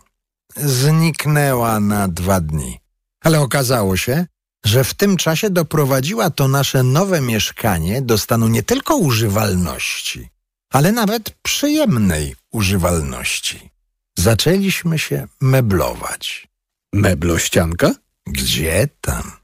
Zniknęła na dwa dni. Ale okazało się, że w tym czasie doprowadziła to nasze nowe mieszkanie do stanu nie tylko używalności, ale nawet przyjemnej używalności. Zaczęliśmy się meblować. Meblościanka? Gdzie tam?